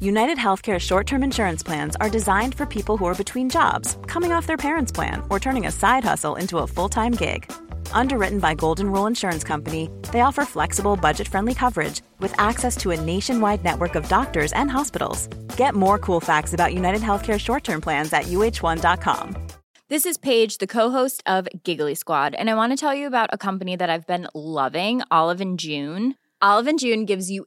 United Healthcare short term insurance plans are designed for people who are between jobs, coming off their parents' plan, or turning a side hustle into a full time gig. Underwritten by Golden Rule Insurance Company, they offer flexible, budget friendly coverage with access to a nationwide network of doctors and hospitals. Get more cool facts about United Healthcare short term plans at uh1.com. This is Paige, the co-host of Giggly Squad, and I want to tell you about a company that I've been loving, Olive and June. Olive and June gives you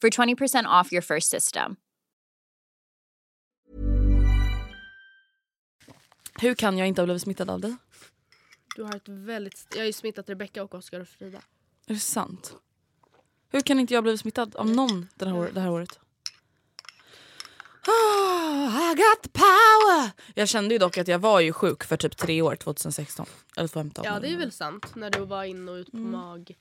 for 20% off your first system. Hur kan jag inte ha blivit smittad av dig? Du har ett väldigt... Jag har ju smittat Rebecca och Oscar och Frida. Är det sant? Hur kan inte jag blivit smittad av någon det här, år- det här året? Ah, I got the power! Jag kände ju dock att jag var ju sjuk för typ tre år, 2016. Eller 2015. Ja det är väl sant. När du var in och ut på Mm. mag...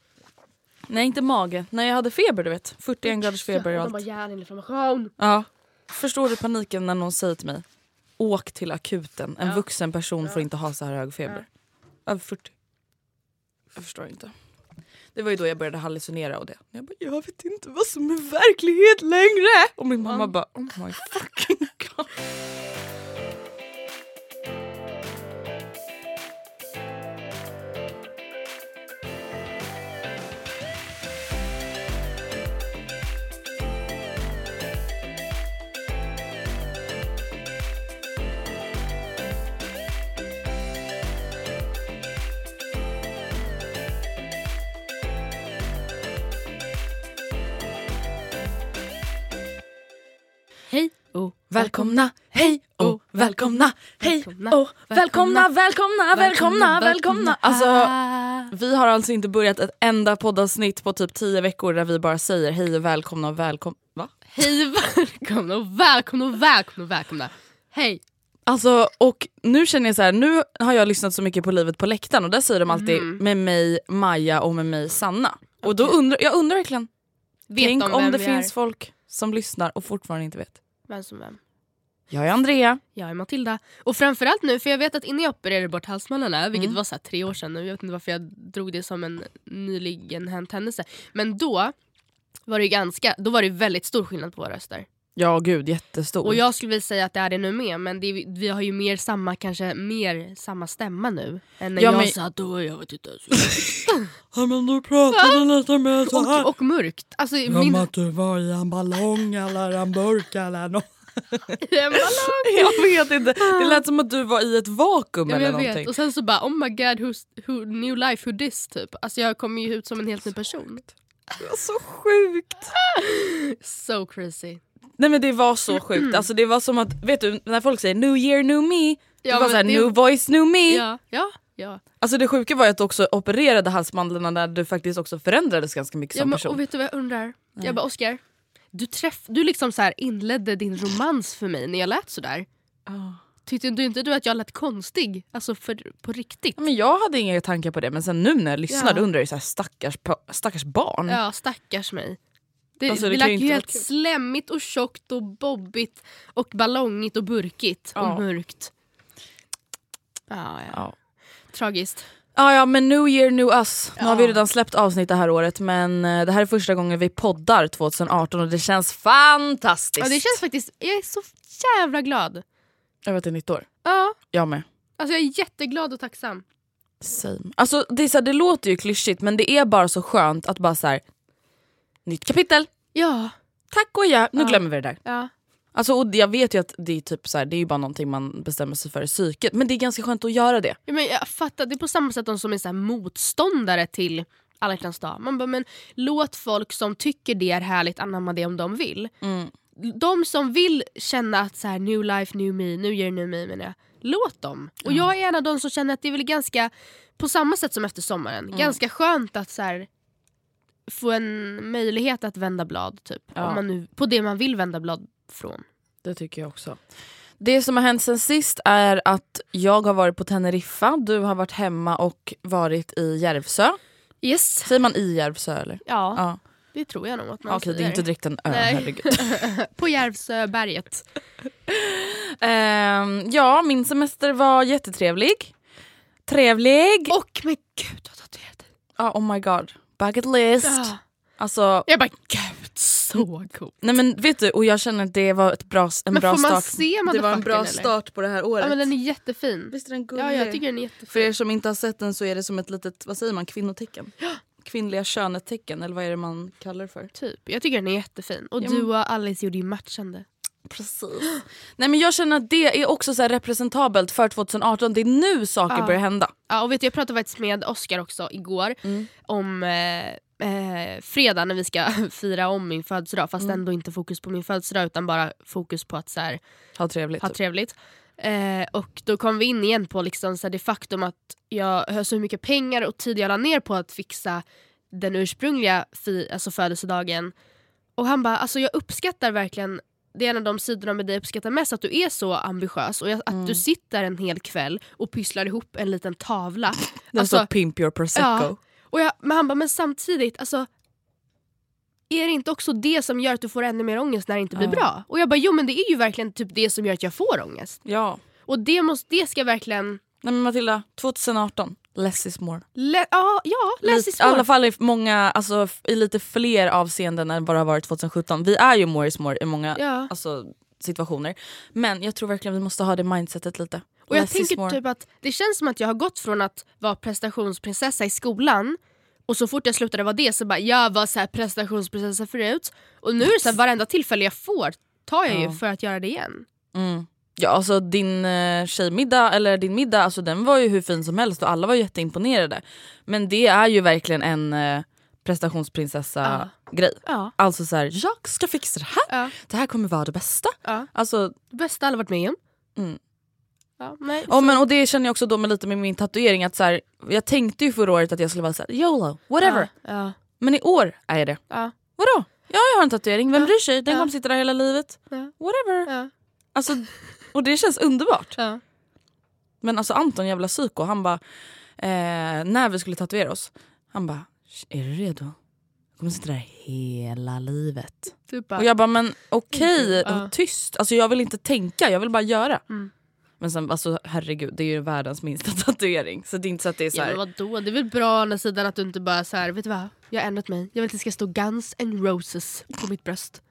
Nej inte mage, när jag hade feber du vet. 41 graders feber och De bara allt. hjärninflammation. Ja. Förstår du paniken när någon säger till mig Åk till akuten, en Ja. vuxen person får inte ha så här hög feber. Över 40. Jag förstår inte. Det var ju då jag började hallucinera och det. Jag bara, jag vet inte vad som är verklighet längre. Och min mamma bara, oh my fucking god. Och Välkomna, hej och välkomna, hej och välkomna, välkomna, välkomna, välkomna. Alltså, vi har alltså inte börjat ett enda poddavsnitt på typ tio veckor där vi bara säger hej och välkomna och välkomna. Va? Hej välkomna och välkomna och välkomna och välkomna. Hej. Alltså, och nu känner jag så här, nu har jag lyssnat så mycket på Livet på läktaren och där säger de alltid Mm. med mig Maja och med mig Sanna. Och då undrar jag undrar verkligen, Vet tänk de om det finns är? folk som lyssnar och fortfarande inte vet. Vem som vem. Jag är Andrea. Jag är Matilda. Och framförallt nu, för jag vet att innan jag opererade bort halsmandlarna, vilket Mm. var så tre år sedan nu, jag vet inte varför jag drog det som en nyligen hänt händelse. Men då var det ganska, då var det väldigt stor skillnad på våra röster. Ja gud, jättestor. Och jag skulle vilja säga att det är det nu med, men det vi har ju mer samma, kanske mer samma stämma nu. Än när Ja, jag men- satt då, jag vet inte. Ja men du pratade lite mer så här. och, och mörkt. Alltså, Som min, att du var i en ballong eller en burk eller något. Jag vet inte, det lät som att du var i ett vakuum Ja, eller jag någonting. vet. Och sen så bara oh my god who's, who, new life who this typ. Alltså jag kommer ju ut som en helt ny person. Det var så sjukt. So crazy. Nej men det var så sjukt, alltså det var som att, vet du när folk säger new year new me, det Ja, var men såhär det- new voice new me. Ja, ja, ja. Alltså det sjuka var ju att du också opererade halsmandlarna när du faktiskt också förändrades ganska mycket ja som men, person. och vet du vad jag undrar? Jag bara Oscar, du, träff, du liksom så inledde din romans för mig när jag lät sådär. Ah. Tyckte du inte du att jag lät konstig? Alltså för, på riktigt? Ja, men jag hade inga tankar på det men sen nu när jag lyssnar Ja. undrar jag så här, stackars, stackars barn. Ja, stackars mig. Det, Alltså, det det, lät ju helt slemmigt och tjockigt och bobbigt och ballongigt och burkigt Ja. och mörkt. Ja, ja. Ja. Tragiskt. Ja, ja, men new year, new us. Nu har vi redan släppt avsnitt det här året men eh, det här är första gången vi poddar 2018 och det känns fantastiskt. Ja, det känns faktiskt, jag är så jävla glad. Över att det är nytt år. Ja, Jag med. alltså jag är jätteglad och tacksam. Same. Alltså, det, är så här, det låter ju klyschigt men det är bara så skönt att bara så här. Nytt kapitel, Ja, tack och ja, nu Ja. glömmer vi det där. ja. Alltså, och jag vet ju att det är, typ så här, det är ju bara någonting man bestämmer sig för i psyket men det är ganska skönt att göra det. Ja, men jag fattar, det är på samma sätt de som är så här motståndare till alla hjärtans dag. Man bara, men låt folk som tycker det är härligt anamma det om de vill. Mm. De som vill känna att så här, new life, new me, new year, new me menar jag. Låt dem. Och jag är en av de som känner att det är väl ganska, på samma sätt som efter sommaren, Mm. ganska skönt att så här, få en möjlighet att vända blad. Typ, Ja. om man nu, på det man vill vända blad från. Det tycker jag också. Det som har hänt sen sist är att jag har varit på Teneriffa, du har varit hemma och varit i Järvsö. Yes. Säger man i Järvsö eller? Ja, Ja. det tror jag nog att man Okej, det är säger. inte direkt en ö, Nej. herregud. På Järvsöberget. Ehm, ja, min semester var jättetrevlig. Trevlig! Och men gud vad tatuerat. Ja, oh my god. Bucket list. Ja. Alltså, Jag bara gud så cool. nej men vet du, och jag känner att det var ett bra, en Men bra får man start. se det var en bra eller? start på det här året. Ja men den är jättefin. Visst är den gullig? Ja jag tycker den är jättefin. För er som inte har sett den så är det som ett litet, vad säger man, kvinnotecken? Kvinnliga könetecken eller vad är det man kallar det för? Typ. Jag tycker den är jättefin. Och Ja, du men- och Alice gjorde ju matchande. Precis. Nej men jag känner att det är också så här representabelt för 2018. Det är nu saker Ja. börjar hända. Ja, och vet du, jag pratade faktiskt med Oscar också igår Mm. om eh, eh, fredag när vi ska fira om min födelsedag fast Mm. ändå inte fokus på min födelsedag utan bara fokus på att så här, Ha trevligt. ha typ. trevligt. Eh, och då kom vi in igen på liksom, så här, det faktum att jag har så mycket pengar och tid jag la ner på att fixa den ursprungliga fi, alltså födelsedagen. Och han bara, alltså jag uppskattar verkligen det är en av de sidorna med dig jag uppskattar mest, att du är så ambitiös och att Mm. du sitter en hel kväll och pysslar ihop en liten tavla. Den Alltså, står pimp your prosecco. Ja. Och jag, men han bara, men samtidigt, alltså, är det inte också det som gör att du får ännu mer ångest när det inte blir Ja. bra? Och jag bara, jo men det är ju verkligen typ det som gör att jag får ångest. Ja. Och det, måste, det ska verkligen... Nej men Matilda, 2018, less is more. Le- ja, ja, läs Lite- i I alla fall i många, alltså i lite fler avseenden än vad det har varit 2017. Vi är ju more is more i många Ja. alltså, situationer. Men jag tror verkligen vi måste ha det mindsetet lite. Och jag Less is tänker more. typ att det känns som att jag har gått från att vara prestationsprinsessa i skolan och så fort jag slutade vara det så bara jag var så här prestationsprinsessa förut och nu är det så här, varenda tillfälle jag får tar jag Ja. ju för att göra det igen. Mm. Ja alltså din eh, tjejmiddag, eller din middag, alltså, den var ju hur fin som helst och alla var jätteimponerade. Men det är ju verkligen en eh, prestationsprinsessa grej. Ja. Alltså så här, jag ska fixa det här, Ja. det här kommer vara det bästa. Alltså, Det bästa alla varit med om. Mm. Ja, men, och det känner jag också då med lite med min tatuering, att så här, jag tänkte ju förra året att jag skulle vara så här, YOLO, whatever. Men i år är jag det. ja, Vadå? Ja jag har en tatuering, vem Ja. bryr sig? Den kommer sitta där hela livet. Whatever. Alltså, och det känns underbart. ja. Men alltså Anton jävla psyko, han bara, eh, när vi skulle tatuera oss, han bara, är du redo? Jag kommer sitta där hela livet. Typ Och jag bara, men okej, Ja. och tyst. Alltså jag vill inte tänka, jag vill bara göra. Mm. Men sen, alltså herregud, det är ju världens minsta tatuering. Så det är inte så att det är så ja, här, men vadå? Det är väl bra å andra sidan att du inte bara så här, vet du vad? Jag har ändrat mig. Jag vill att det ska stå Guns and Roses på mitt bröst.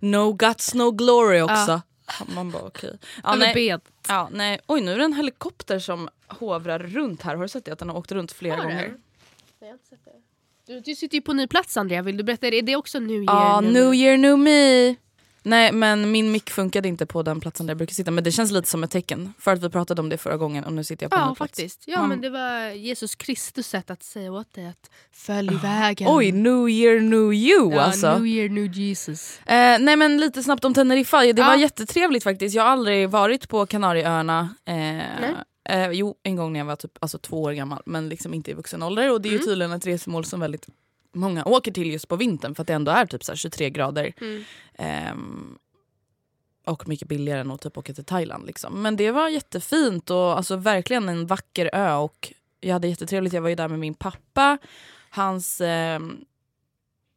no guts no glory också. Man bara okej. Ja, Eller nej. Ja, nej. Oj nu är det en helikopter som hovrar runt här. Har du sett det? Att den har åkt runt flera gånger. Du, du sitter ju på ny plats Andrea, vill du berätta? Är det också New Year? Ja, nu? new year new me. Nej men min mick funkade inte på den platsen där jag brukar sitta men det känns lite som ett tecken för att vi pratade om det förra gången och nu sitter jag på Ja ny plats. faktiskt. Ja Man- men det var Jesus Kristus sätt att säga åt dig att följ vägen. Oj, new year new you ja, alltså. New Year New Jesus. Eh, nej men lite snabbt om Teneriffa, det Ja. var jättetrevligt faktiskt. Jag har aldrig varit på Kanarieöarna. Eh, eh, jo, en gång när jag var typ alltså, två år gammal men liksom inte i vuxen ålder. Och det är ju Mm. tydligen ett resmål som väldigt många åker till just på vintern för att det ändå är typ så här 23 grader. Mm. Ehm, och mycket billigare än att typ åka till Thailand. Liksom. Men det var jättefint och alltså, verkligen en vacker ö. Och jag hade jättetrevligt, jag var ju där med min pappa, hans ehm,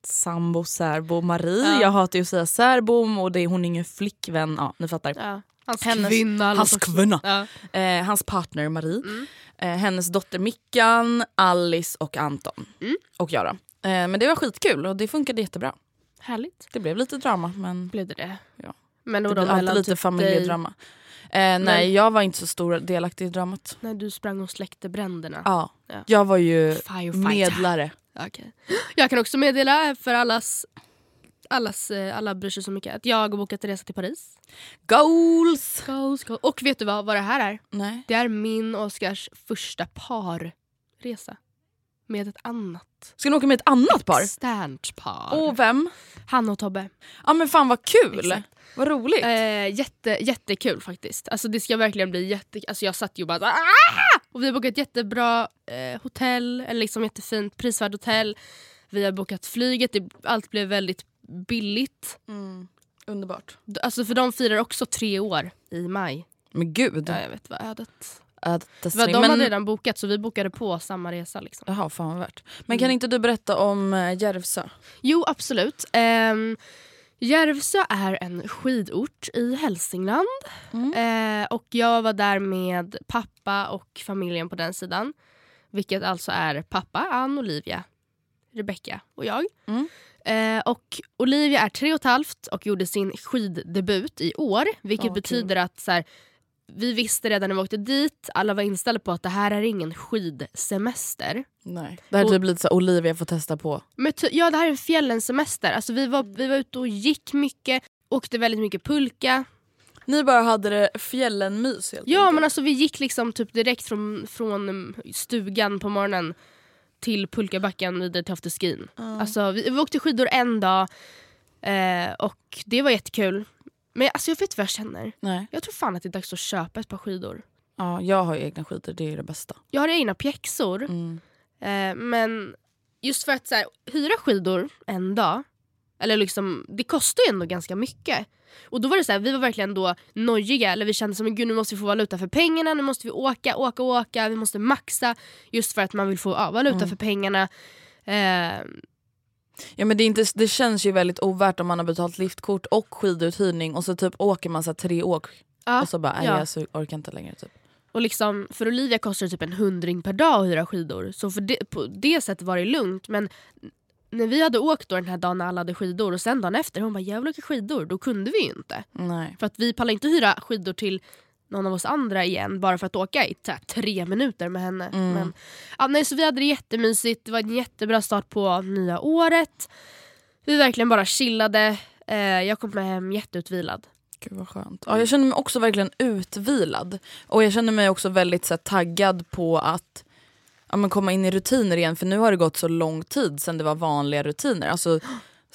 sambo, särbo Marie. Ja. Jag hatar ju att säga särbo och det är, hon är ingen flickvän. Ja, ni fattar. Ja. Hans Hennes- kvinna. hans kvinna. Ja. Eh, hans partner Marie, Mm. eh, hennes dotter Mickan, Alice och Anton. Mm. Och jag då. Eh, men det var skitkul och det funkade jättebra. Härligt. Det blev lite drama men Blev det det? Ja. Men det blir alltid lite familjedrama. Eh, nej jag var inte så stor delaktig i dramat. När du sprang och släckte bränderna. Ja. Ja. Jag var ju medlare. Okej. Jag kan också meddela för allas, allas, eh, alla bryr sig så mycket att jag har bokat en resa till Paris. Goals! Go, go. Och vet du vad, vad det här är? Nej. Det är min och Oskars första parresa. Med ett annat Ska ni åka med ett annat par? externt par. Och vem? Han och Tobbe. Ja men fan vad kul! Exakt. Vad roligt. Eh, jätte, jättekul faktiskt. Alltså det ska verkligen bli jätte... Alltså jag satt ju bara ah! Och vi har bokat jättebra eh, hotell, eller liksom jättefint prisvärd hotell. Vi har bokat flyget, det, allt blev väldigt billigt. Mm. Underbart. Alltså för de firar också tre år i maj. Men gud. Ja, jag vet vad ödet. Var, de men... hade redan bokat så vi bokade på samma resa. Liksom. Jaha, fan vad värt. Men kan Mm. inte du berätta om äh, Järvsö? Jo absolut. Um, Järvsö är en skidort i Hälsingland. Eh, och jag var där med pappa och familjen på den sidan. Vilket alltså är pappa, Ann, Olivia, Rebecca och jag. Mm. Eh, och Olivia är tre och ett halvt och gjorde sin skiddebut i år. Vilket kul. betyder att så här, vi visste redan när vi åkte dit, alla var inställda på att det här är ingen skidsemester. Nej. Det här är typ lite så Olivia får testa på. Men ja, det här är en fjällens semester. Alltså, vi, var, vi var ute och gick mycket, åkte väldigt mycket pulka. Ni bara hade det fjällen-mys helt Ja enkelt. men alltså vi gick liksom typ direkt från, från um, stugan på morgonen till pulkabacken vidare till afterskin. Alltså, vi, vi åkte skidor en dag eh, och det var jättekul. Men alltså, jag vet vad jag känner. Nej. Jag tror fan att det är dags att köpa ett par skidor. Ja, jag har ju egna skidor, det är det bästa. Jag har egna pjäxor Mm. eh, men just för att så här, hyra skidor en dag, eller liksom, det kostar ju ändå ganska mycket. Och då var det så här, vi var verkligen då nojiga, eller vi kände som gud nu måste vi få valuta för pengarna, nu måste vi åka, åka, åka, vi måste maxa just för att man vill få ja, valuta Mm. för pengarna. Eh, Ja, men det, är inte, det känns ju väldigt ovärt om man har betalt liftkort och skiduthyrning och så typ åker man så tre åk ja. och så bara ja. jag så orkar inte längre. Typ. Och liksom, för Olivia kostar det typ en hundring per dag att hyra skidor. Så för det, på det sättet var det lugnt. Men när vi hade åkt då den här dagen när alla hade skidor och sen dagen efter, hon bara jag vill åka skidor. Då kunde vi ju inte. Nej. För att vi pallar inte hyra skidor till någon av oss andra igen bara för att åka i så här, tre minuter med henne. Mm. Men, ja, nej, så vi hade det jättemysigt, det var en jättebra start på nya året. Vi verkligen bara chillade. Eh, jag kom hem jätteutvilad. Gud vad skönt. Ja, jag känner mig också verkligen utvilad. Och jag känner mig också väldigt så här, taggad på att ja, men komma in i rutiner igen för nu har det gått så lång tid sedan det var vanliga rutiner. Alltså,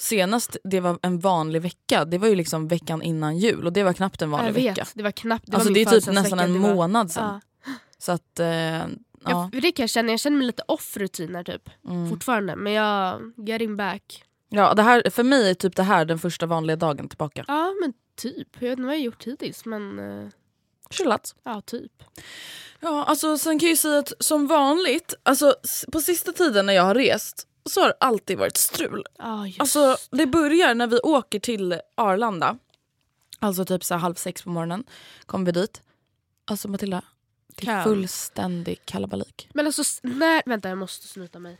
senast det var en vanlig vecka, det var ju liksom veckan innan jul och det var knappt en vanlig jag vet, vecka. det var knappt. Det, alltså var det min är typ nästan en det var- månad sedan. Ja. Så att, eh, ja. Ja. det kan jag känna, jag känner mig lite off rutiner typ. Mm. Fortfarande. Men jag getting back. ja det här, för mig är typ det här den första vanliga dagen tillbaka. Ja men typ. Jag vet inte vad jag gjort hittills men eh, Chillat. ja typ. Ja, alltså sen kan jag ju säga att som vanligt, alltså på sista tiden när jag har rest så har det alltid varit strul. Just Alltså det börjar när vi åker till Arlanda, alltså typ så halv sex på morgonen, kommer vi dit. Alltså Matilda, det är fullständig kalabalik. Men alltså när, vänta jag måste snuta mig.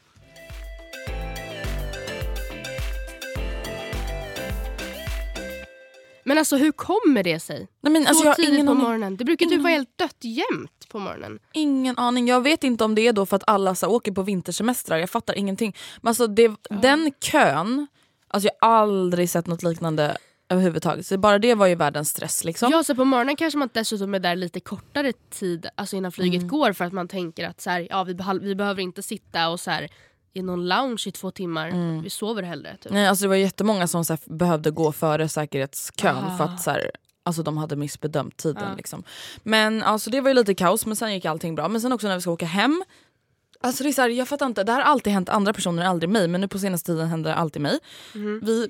Men alltså hur kommer det sig? Nej, men, alltså, Så tidigt ingen på morgonen. Det brukar typ Ingen vara helt dött jämt på morgonen. ingen aning. Jag vet inte om det är då för att alla så åker på vintersemestrar, jag fattar ingenting. Men alltså det, den kön, alltså jag har aldrig sett något liknande överhuvudtaget. Så bara det var ju världens stress. Liksom. Ja, så på morgonen kanske man dessutom är där lite kortare tid alltså innan flyget Mm. går för att man tänker att så här, ja, vi, vi behöver inte sitta och så här, i någon lounge i två timmar. Mm. Vi sover hellre. Typ. Nej, alltså det var jättemånga som så här, behövde gå före säkerhetskön Ah. för att så här, alltså, de hade missbedömt tiden. Ja. Liksom. Men alltså, det var ju lite kaos men sen gick allting bra. Men sen också när vi ska åka hem. Alltså, det, är så här, jag fattar inte, det här har alltid hänt andra personer, aldrig mig. Men nu på senaste tiden händer det alltid mig. Mhm. Vi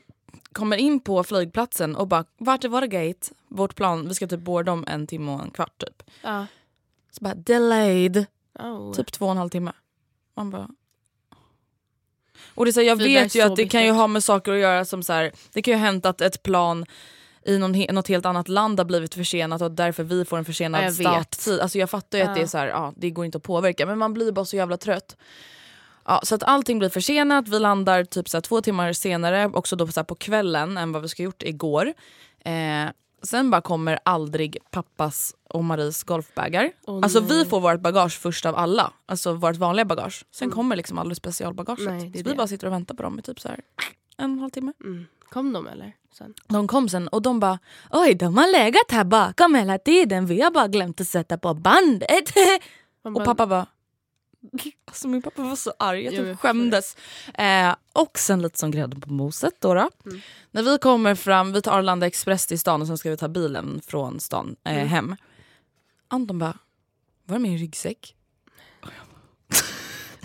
kommer in på flygplatsen och bara vart är våra gate? Vårt plan, vi ska typ boarda om en timme och en kvart typ. Ja. Så bara delayed, Oh. typ två och en halv timme. Man bara... Och det är så här, jag där vet ju att så det kan ju bittert. ha med saker att göra som så här, det kan ju ha hänt att ett plan i någon, något helt annat land har blivit försenat och därför vi får en Ja, försenad vet. starttid. Alltså jag fattar ju att det är så här, ja, det går inte att påverka men man blir bara så jävla trött. Ja, så att allting blir försenat, vi landar typ så två timmar senare, också då så här på kvällen än vad vi ska gjort igår. Eh, sen bara kommer aldrig pappas och Maries golfbagar. Åh, alltså nej. vi får vårt bagage först av alla, alltså vårt vanliga bagage. Sen kommer liksom aldrig specialbagaget. Nej, så vi bara sitter och väntar på dem i typ så här en och en halv timme. Mm. Kom de eller? Sen? De kom sen och de bara oj de har legat här bakom hela tiden, vi har bara glömt att sätta på bandet. Och pappa bara... Alltså min pappa var så arg, jag typ skämdes. Eh, och sen lite som grädde på moset då. då. Mm. När vi kommer fram, vi tar Arlanda Express till stan och sen ska vi ta bilen från stan eh, Mm. hem. Anton bara, var det min ryggsäck?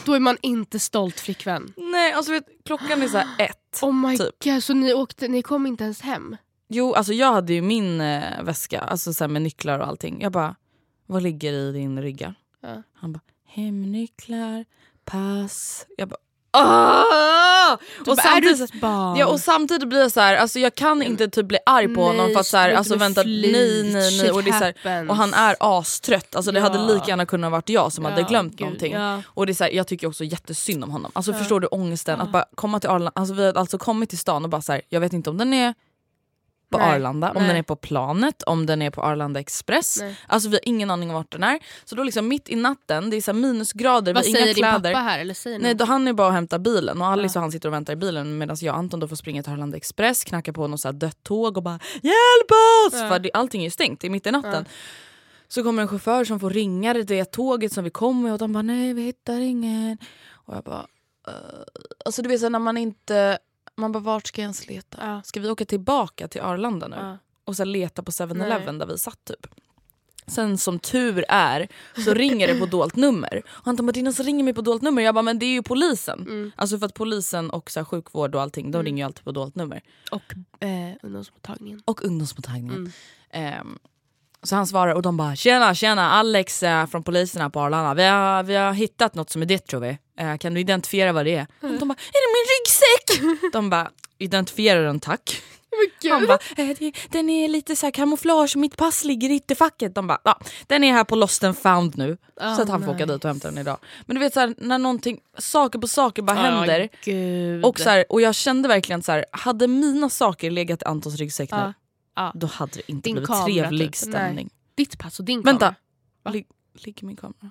Då är man inte stolt flickvän. Nej alltså vet, klockan är så ett. Oh my Typ. god, så ni, åkte, ni kom inte ens hem? Jo alltså jag hade ju min eh, väska alltså så med nycklar och allting. Jag bara, vad ligger i din rygga? Ja. Han bara, hemnycklar, pass. Jag bara, ah! Och samtidigt-? Ja och samtidigt blir jag så här, alltså jag kan inte typ bli arg på honom för att så här, sluta alltså vänta, flit, nej nej nej. Och, det är här, och han är astrött, alltså det Ja. hade lika gärna kunnat varit jag som hade Ja, glömt gud, någonting. ja. Och det är så här, jag tycker också jättesynd om honom. Alltså förstår du ångesten att bara komma till Arlanda, alltså vi har alltså kommit till stan och bara så här, jag vet inte om den är på Nej, Arlanda, om nej. den är på planet, om den är på Arlanda Express. Nej. Alltså vi har ingen aning om vart den är. Så då liksom mitt i natten, det är så minusgrader, Vad vi har säger inga din kläder. pappa här? Eller säger Nej, då han är bara och hämtar bilen och Alice och han sitter och väntar i bilen medan jag och Anton då får springa till Arlanda Express, knacka på något så här dött tåg och bara “Hjälp oss!” Ja. För det, allting är ju stängt, det är mitt i natten. Så kommer en chaufför som får ringa det, tåget som vi kom med och de bara “Nej vi hittar ingen”. Och jag bara... Uh. Alltså du vet så när man inte... Man bara vart ska jag ens leta? Ja. Ska vi åka tillbaka till Arlanda nu? Ja. Och så här, leta på 7-Eleven Nej. där vi satt typ. Sen som tur är så ringer det på dolt nummer. Och han bara “Dina som ringer mig på dolt nummer?” Jag bara “Men det är ju polisen”. Mm. Alltså för att polisen och så här, sjukvård och allting de ringer ju alltid på dolt nummer. Och eh, ungdomsmottagningen. Och ungdomsmottagningen. Mm. Ehm, så han svarar och de bara “Tjena tjena Alex eh, från polisen här på Arlanda. Vi har, vi har hittat något som är ditt tror vi. Eh, kan du identifiera vad det är?” Och de bara “Är det min ryggsäck?” De bara “Identifiera den tack”. Han bara eh, “Den är lite så här kamouflage, mitt pass ligger i ytterfacket”. De bara ja, “Den är här på Lost and found nu”. Oh, så att han får åka dit och hämta den idag. Men du vet så här, när någonting, saker på saker bara händer. Gud. Och, så här, och jag kände verkligen så här, hade mina saker legat i Antons ryggsäck nu, Ja. Ja. då hade det inte Din blivit kamera, trevlig typ. stämning. Ditt pass och din Vänta, kamera. Va? Lig, ligger min kamera?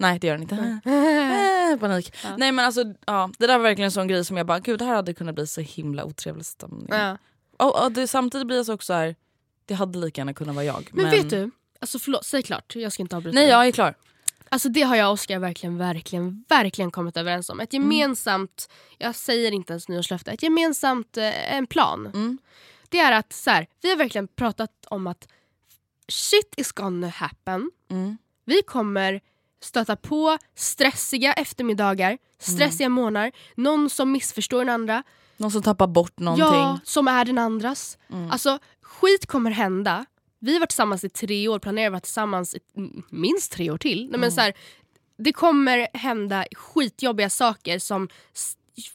Nej det gör den inte. Nej. Äh, panik. Ja. Nej men alltså ja, det där var verkligen en sån grej som jag bara, gud det här hade kunnat bli så himla otrevlig stämning. Ja. Och, och det, samtidigt blir jag så också här, det hade lika gärna kunnat vara jag. Men, vet du, alltså förlåt, säg klart. Jag ska inte avbryta Nej dig. jag är klar. Alltså det har jag och Oskar verkligen, verkligen, verkligen kommit överens om. Ett Mm. gemensamt, jag säger inte ens nyårslöfte, ett gemensamt, eh, en plan. Mm. Det är att så här, vi har verkligen pratat om att shit is gonna happen. Mm. Vi kommer stöta på stressiga eftermiddagar, stressiga Mm. morgnar, någon som missförstår den andra, Någon som tappar bort någonting. ja, som är den andras. Mm. Alltså skit kommer hända. Vi har varit tillsammans i tre år, planerar att vara tillsammans i mm, minst tre år till. Nej, men så här, det kommer hända skitjobbiga saker som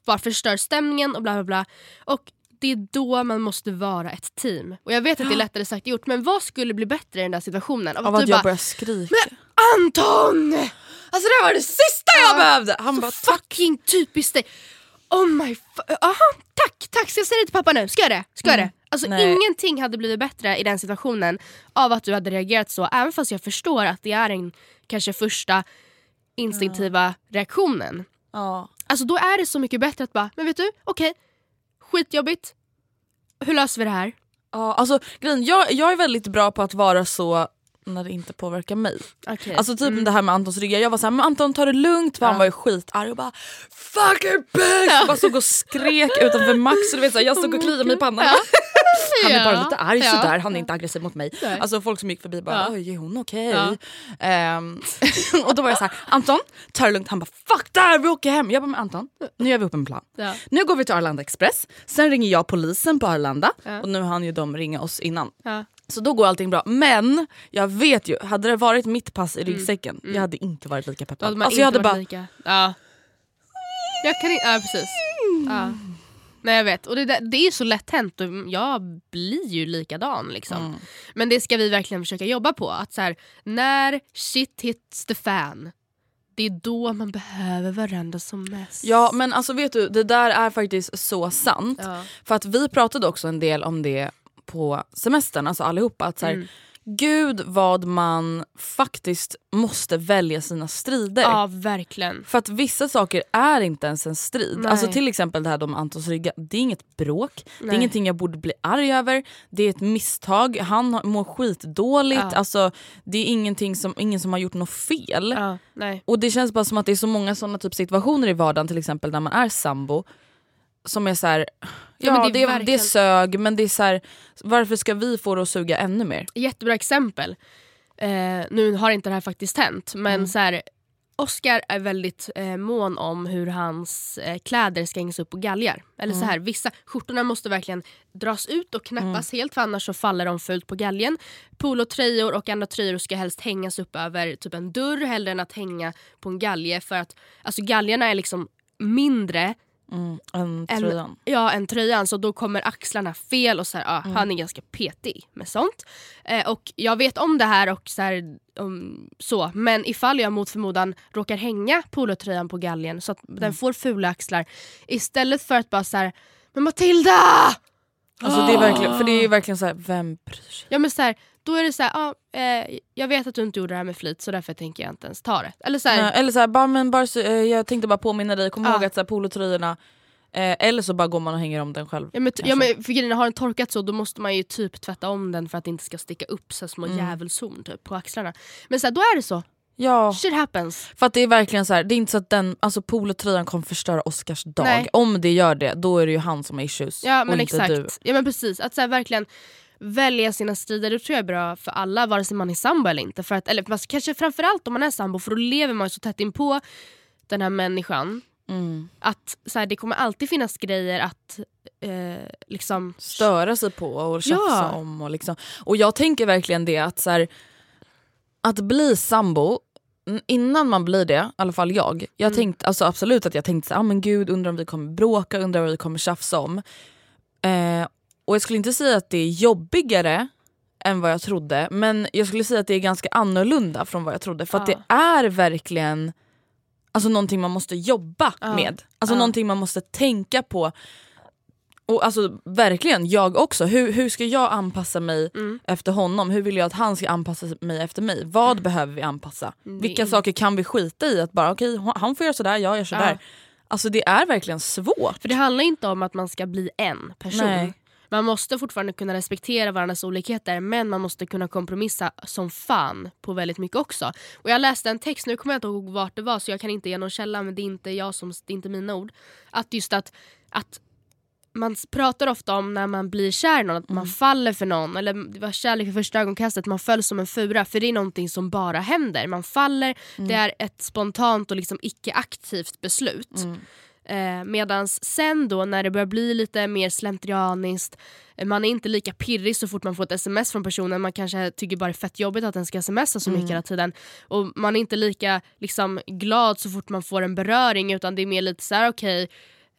bara förstör stämningen och bla bla bla. Och det är då man måste vara ett team. Och jag vet att det är lättare sagt än gjort men vad skulle bli bättre i den där situationen? Av Av att att du jag bara börjar skrika. Anton! Alltså det var det sista jag Ja. behövde! Han Så bara tack. fucking typiskt dig. Oh my Aha, tack, tack. Ska jag säga det till pappa nu? Ska jag det? Ska jag det? Alltså Nej. ingenting hade blivit bättre i den situationen av att du hade reagerat så. Även fast jag förstår att det är en kanske första instinktiva reaktionen. Ja. Alltså då är det så mycket bättre att bara, men vet du, okej, skitjobbigt. Hur löser vi det här? Ja, alltså, grejen, jag, jag är väldigt bra på att vara så när det inte påverkar mig. Okej. Alltså typ det här med Antons rygga, jag var såhär men Anton ta det lugnt för han Ja. var ju skitarg och bara fucking bitch! Jag bara stod och skrek utanför Max och du vet, såhär, jag stod och kliade mig i pannan. Han är bara lite arg Ja. sådär, han är inte aggressiv mot mig. Nej. Alltså folk som gick förbi bara Ja. oj är hon okej? Ja. Ehm, och då var jag såhär Anton ta det lugnt, han bara fuck där vi åker hem. Jag bara men Anton nu gör vi upp en plan. Ja. Nu går vi till Arlanda Express, sen ringer jag polisen på Arlanda Ja. och nu hann ju de ringa oss innan. Så då går allting bra. Men jag vet ju, hade det varit mitt pass i ryggsäcken, jag hade inte varit lika hade peppad. man Alltså jag hade bara, lika. Ja. Jag kan inte, ja precis. Ja. Nej jag vet, och det, där- det är ju så lätt hänt och jag blir ju likadan. Liksom. Mm. Men det ska vi verkligen försöka jobba på. Att så här, när shit hits the fan, det är då man behöver varandra som mest. Ja men alltså vet du, det där är faktiskt så sant. Ja. För att vi pratade också en del om det på semestern, alltså allihopa. Att så här, Mm. Gud vad man faktiskt måste välja sina strider. ja verkligen. För att vissa saker är inte ens en strid. Nej. Alltså till exempel det här med Antons rygga, det är inget bråk. Det är Nej. ingenting jag borde bli arg över. Det är ett misstag, han mår skitdåligt. Ja. Alltså, det är ingenting som, ingen som har gjort något fel. Ja, nej. Och det känns bara som att det är så många såna typ situationer i vardagen till exempel när man är sambo. Som är så här, ja, men det det, är, det verkligen- sög men det är så här, varför ska vi få det att suga ännu mer? Jättebra exempel. Eh, nu har inte det här faktiskt hänt men Mm. så här, Oscar är väldigt eh, mån om hur hans eh, kläder ska hängas upp på galgar. Eller Mm. så här, vissa skjortorna måste verkligen dras ut och knäppas helt för annars så faller de fult på galgen. Polotröjor och andra tröjor ska helst hängas upp över typ en dörr hellre än att hänga på en galge för att alltså galgarna är liksom mindre Mm, en en- tröjan. Ja, än tröjan. Så då kommer axlarna fel och så här, ja, Mm. han är ganska petig med sånt. Eh, och jag vet om det här och så, här, um, så. Men ifall jag mot förmodan råkar hänga polotröjan på galgen så att Mm. den får fula axlar. Istället för att bara så här, men Matilda! Alltså det är verkligen, för det är verkligen så här, vem bryr sig? Ja men så här, då är det så här, ja, eh, jag vet att du inte gjorde det här med flit så därför tänker jag inte ens ta det. Eller så här, Nej, Eller så här, bara, men bara så, eh, jag tänkte bara påminna dig, kom Ja. ihåg att så här, polotröjorna, eh, eller så bara går man och hänger om den själv. Ja men, ja, men för grejen har den torkat så då måste man ju typ tvätta om den för att det inte ska sticka upp så små Mm. djävulshorn typ, på axlarna. Men så här, då är det så. Ja, Shit happens. för att det är verkligen så här, det är inte så att den, alltså polotröjan kommer förstöra Oscars dag. Nej. Om det gör det, då är det ju han som har issues Ja och men inte exakt. du. Ja men precis. Att så här, verkligen välja sina strider det tror jag är bra för alla vare sig man är sambo eller inte. För att, eller fast kanske framförallt om man är sambo för då lever man ju så tätt in på den här människan. Mm. Att så här, det kommer alltid finnas grejer att eh, liksom... Störa sig på och tjafsa Ja. om. Och, liksom. och jag tänker verkligen det att så här, att bli sambo, innan man blir det, i alla fall jag, jag Mm. tänkte, alltså absolut att jag tänkte så här, ah, men gud undrar om vi kommer bråka, undrar vad vi kommer tjafsa om. Eh, och jag skulle inte säga att det är jobbigare än vad jag trodde men jag skulle säga att det är ganska annorlunda från vad jag trodde för att Ja. det är verkligen alltså, någonting man måste jobba Ja. med. Alltså Ja. någonting man måste tänka på. Och alltså verkligen, jag också. Hur, hur ska jag anpassa mig Mm. efter honom? Hur vill jag att han ska anpassa mig efter mig? Vad behöver vi anpassa? Mm, Vilka saker kan vi skita i? Att bara okej, han får göra sådär, jag gör sådär. Ja. Alltså det är verkligen svårt. För det handlar inte om att man ska bli en person. Nej. Man måste fortfarande kunna respektera varandras olikheter men man måste kunna kompromissa som fan på väldigt mycket också. Och Jag läste en text, nu kommer jag inte ihåg vart det var så jag kan inte ge någon källa men det är inte jag som, det är inte mina ord. Att just att, att man pratar ofta om när man blir kär i någon, att man faller för någon eller det var kärlek vid första ögonkastet, man föll som en fura för det är någonting som bara händer. Man faller, det är ett spontant och liksom icke-aktivt beslut. Eh, Medan sen då när det börjar bli lite mer slentrianiskt, eh, man är inte lika pirrig så fort man får ett sms från personen, man kanske tycker bara det är fett jobbigt att den ska smsa så mycket hela tiden. Och man är inte lika liksom, glad så fort man får en beröring utan det är mer lite så här: okej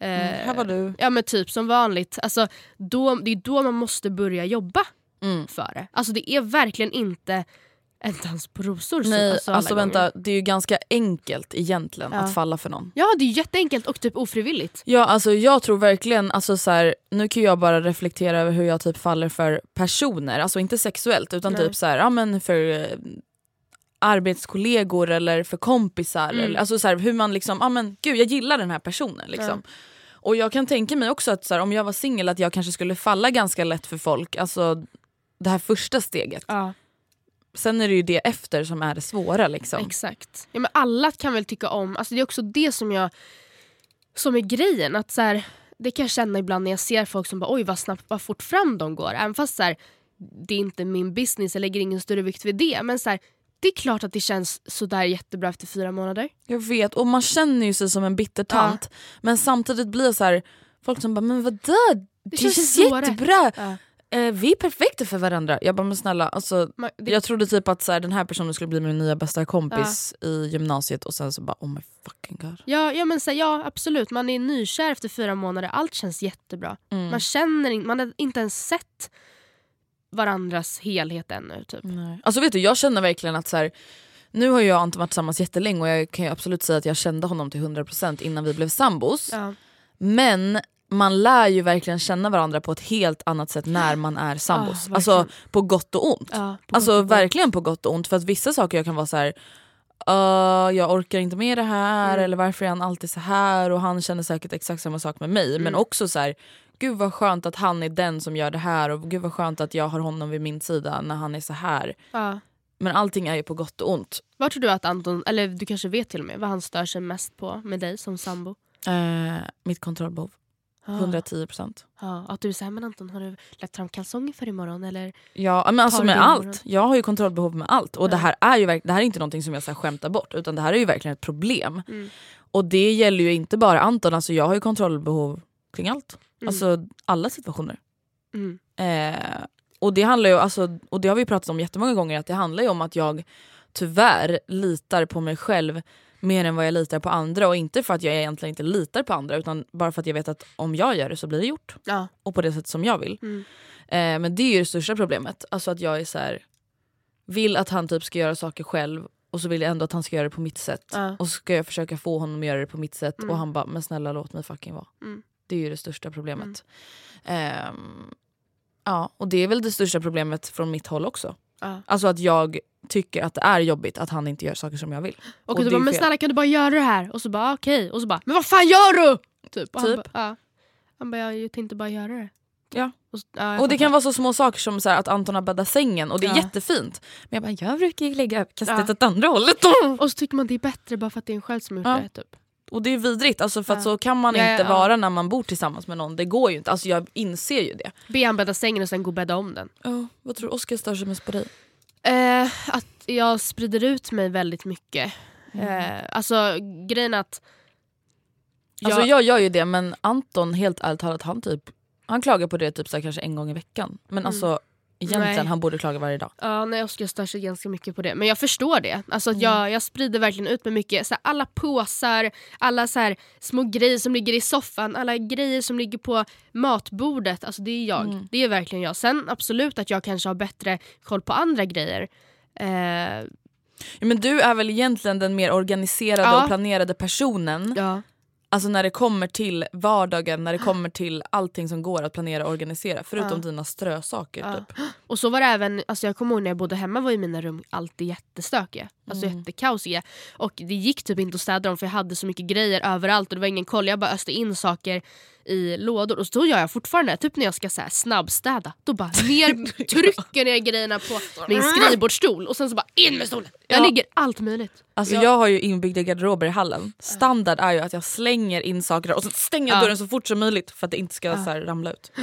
eh, här var du. Ja men typ som vanligt. Alltså, då, det är då man måste börja jobba Mm. för det. Alltså det är verkligen inte en dans på rosor. Nej, alltså, alla alltså gånger. vänta, det är ju ganska enkelt egentligen Ja. att falla för någon. Ja det är jätteenkelt och typ ofrivilligt. Ja alltså jag tror verkligen, alltså så här, nu kan jag bara reflektera över hur jag typ faller för personer, alltså inte sexuellt utan Nej. typ så här, ja, men för eh, arbetskollegor eller för kompisar. Mm. Eller, alltså så här, hur man liksom, ja men gud jag gillar den här personen. Liksom. Och jag kan tänka mig också att så här, om jag var singel att jag kanske skulle falla ganska lätt för folk, alltså det här första steget. Ja. Sen är det ju det efter som är det svåra. Liksom. Exakt. Ja, men alla kan väl tycka om, alltså det är också det som jag som är grejen. Att så här, det kan jag känna ibland när jag ser folk som bara oj vad snabbt, vad fort fram de går. Även fast så här, det är inte min business, jag lägger ingen större vikt vid det. Men så här, det är klart att det känns sådär jättebra efter fyra månader. Jag vet, och man känner ju sig som en bittertant. Men samtidigt blir det så här, folk som bara “men vadå, det, känns känns, rätt." jättebra”. Ja. eh, vi är perfekta för varandra. Jag bara men snälla, alltså, Man, det, jag trodde typ att så här, den här personen skulle bli min nya bästa kompis i gymnasiet och sen så bara oh my fucking god. ja, ja, men så, här, ja absolut, man är nykär efter fyra månader, allt känns jättebra. Mm. Man känner in, man har inte ens sett varandras helhet ännu. Typ. Nej. Alltså vet du, jag känner verkligen att så här, nu har jag och Anton varit tillsammans jättelänge och jag kan ju absolut säga att jag kände honom till 100% innan vi blev sambos. Ja. Men man lär ju verkligen känna varandra på ett helt annat sätt när man är sambos. Ah, alltså på gott och ont. Ja, på Alltså gott verkligen på gott och ont. För att vissa saker jag kan vara så här. "Uh, jag orkar inte med det här Mm. eller varför är han alltid så här och han känner säkert exakt samma sak med mig. Men Mm. också så här, gud vad skönt att han är den som gör det här och gud vad skönt att jag har honom vid min sida när han är så här. Ja. Men allting är ju på gott och ont. Vad tror du att Anton, eller du kanske vet till och med, vad han stör sig mest på med dig som sambo? Eh, mitt kontrollbehov, Ja. 110%. Ja, att du säger men Anton har du lagt fram kalsonger för imorgon eller? Ja men alltså med det imorgon? allt. Jag har ju kontrollbehov med allt. Och det, Ja. här är ju det här är inte någonting som jag så här skämtar bort utan det här är ju verkligen ett problem. Mm. Och det gäller ju inte bara Anton, alltså jag har ju kontrollbehov kring allt. Mm. Alltså alla situationer. Mm. Eh, och, det handlar ju, alltså, och det har vi pratat om jättemånga gånger att det handlar ju om att jag tyvärr litar på mig själv mer än vad jag litar på andra och inte för att jag egentligen inte litar på andra utan bara för att jag vet att om jag gör det så blir det gjort. Ja. Och på det sätt som jag vill. Mm. Eh, men det är ju det största problemet. Alltså att jag är så här, vill att han typ ska göra saker själv och så vill jag ändå att han ska göra det på mitt sätt. Ja. Och så ska jag försöka få honom att göra det på mitt sätt Mm. och han bara men snälla låt mig fucking vara. Mm. Det är ju det största problemet. Ehm, ja, och det är väl det största problemet från mitt håll också. Ja. Alltså att jag tycker att det är jobbigt att han inte gör saker som jag vill. Och, Och du bara men snälla kan du bara göra det här? Och så bara okej, och så bara men vad fan gör du? Typ. Och Han, Typ. bara, ja. han bara jag tänkte bara göra det. Ja. Och, ja, Och det kan vara så små saker som så här, att Anton har bäddat sängen och det är Ja. jättefint. Men jag bara, jag brukar ju lägga överkastet Ja. åt andra hållet. Och så tycker man det är bättre bara för att det är en själv som har gjort det. Typ. Och det är vidrigt, alltså för att Ja. så kan man Ja, inte ja. vara när man bor tillsammans med någon. Det går ju inte, alltså jag inser ju det. Be sängen och sen gå och bädda om den. Ja, vad tror du Oskar stör sig mest på dig? Eh, att jag sprider ut mig väldigt mycket. Mm. Eh, alltså grejen att... Jag, Alltså jag gör ju det men Anton helt ärligt talat han typ han klagar på det typ så kanske en gång i veckan. Men alltså egentligen Nej. han borde klaga varje dag. Ja, nej, Oskar stör sig ganska mycket på det. Men jag förstår det. Alltså, Mm. jag, jag sprider verkligen ut mig mycket. Så här, alla påsar, alla så här, små grejer som ligger i soffan, alla grejer som ligger på matbordet. Alltså, det är jag. Mm. Det är verkligen jag. Sen absolut att jag kanske har bättre koll på andra grejer. Eh, Ja, men du är väl egentligen den mer organiserade Ja. och planerade personen. ja. Alltså när det kommer till vardagen, när det kommer till allting som går att planera och organisera. Förutom Ja. dina strösaker Ja. typ. Och så var det även, alltså jag kommer ihåg när jag bodde hemma var ju mina rum alltid jättestökiga. Alltså Mm. jättekaosiga. Och det gick typ inte att städa dem för jag hade så mycket grejer överallt och det var ingen koll. Jag bara öste in saker i lådor och så gör jag fortfarande. Typ när jag ska så här snabbstäda. Då bara ner, trycker ner grejerna på min skrivbordsstol och sen så bara in med stolen. Jag Ja. ligger allt möjligt. Alltså Ja. jag har ju inbyggda garderober i hallen. Standard är ju att jag slänger in saker och så stänger jag Ja. dörren så fort som möjligt för att det inte ska så här, ramla ut.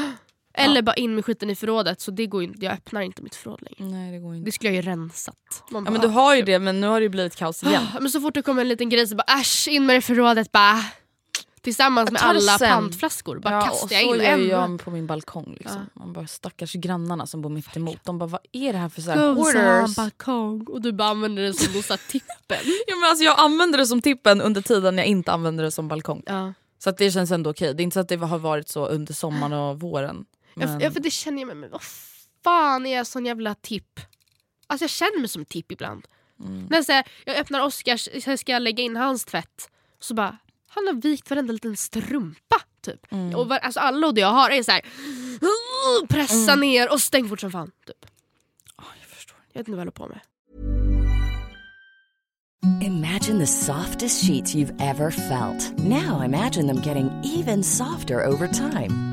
Eller bara in med skiten i förrådet så det går inte, jag öppnar inte mitt förråd längre. Nej det går inte. Det skulle jag ju rensat. Ja, men bara, du har ju det men nu har det blivit kaos igen. Men så fort det kommer en liten grej så bara äsch in med det i förrådet bara. Tillsammans med Jag alla sen. pantflaskor bara Ja, kastar jag så in gör ju en. jag på min balkong. Liksom. Man bara, stackars grannarna som bor mitt emot. De bara vad är det här för så här balkong och du bara använder det som någon tippen. Ja, men alltså, jag använder det som tippen under tiden jag inte använder det som balkong. ja. Så det känns ändå okej. Det är inte så att det har varit så under sommaren och våren. Men... Ja, för det känner jag med mig. Vad fan är jag sån jävla tipp? Alltså jag känner mig som en tipp ibland. Mm. När jag, säger, jag öppnar Oscars, så ska jag lägga in hans tvätt. Så bara, han har vikt varenda liten strumpa. Typ. Mm. Och var, alltså alla lådor jag har är så här, pressa ner och stäng fort som fan. Typ. jag förstår. Jag vet inte vad jag håller på med. Imagine the softest sheets you've ever felt. Now imagine them getting even softer over time.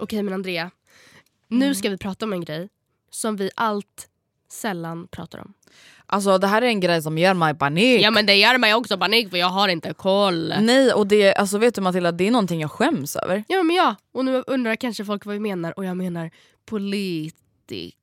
Okej men Andrea, nu ska vi prata om en grej som vi allt sällan pratar om. Alltså det här är en grej som gör mig panik. Ja men det gör mig också panik för jag har inte koll. Nej och det, alltså vet du Matilda, det är någonting jag skäms över. Ja men ja, och nu undrar kanske folk vad vi menar och jag menar politik.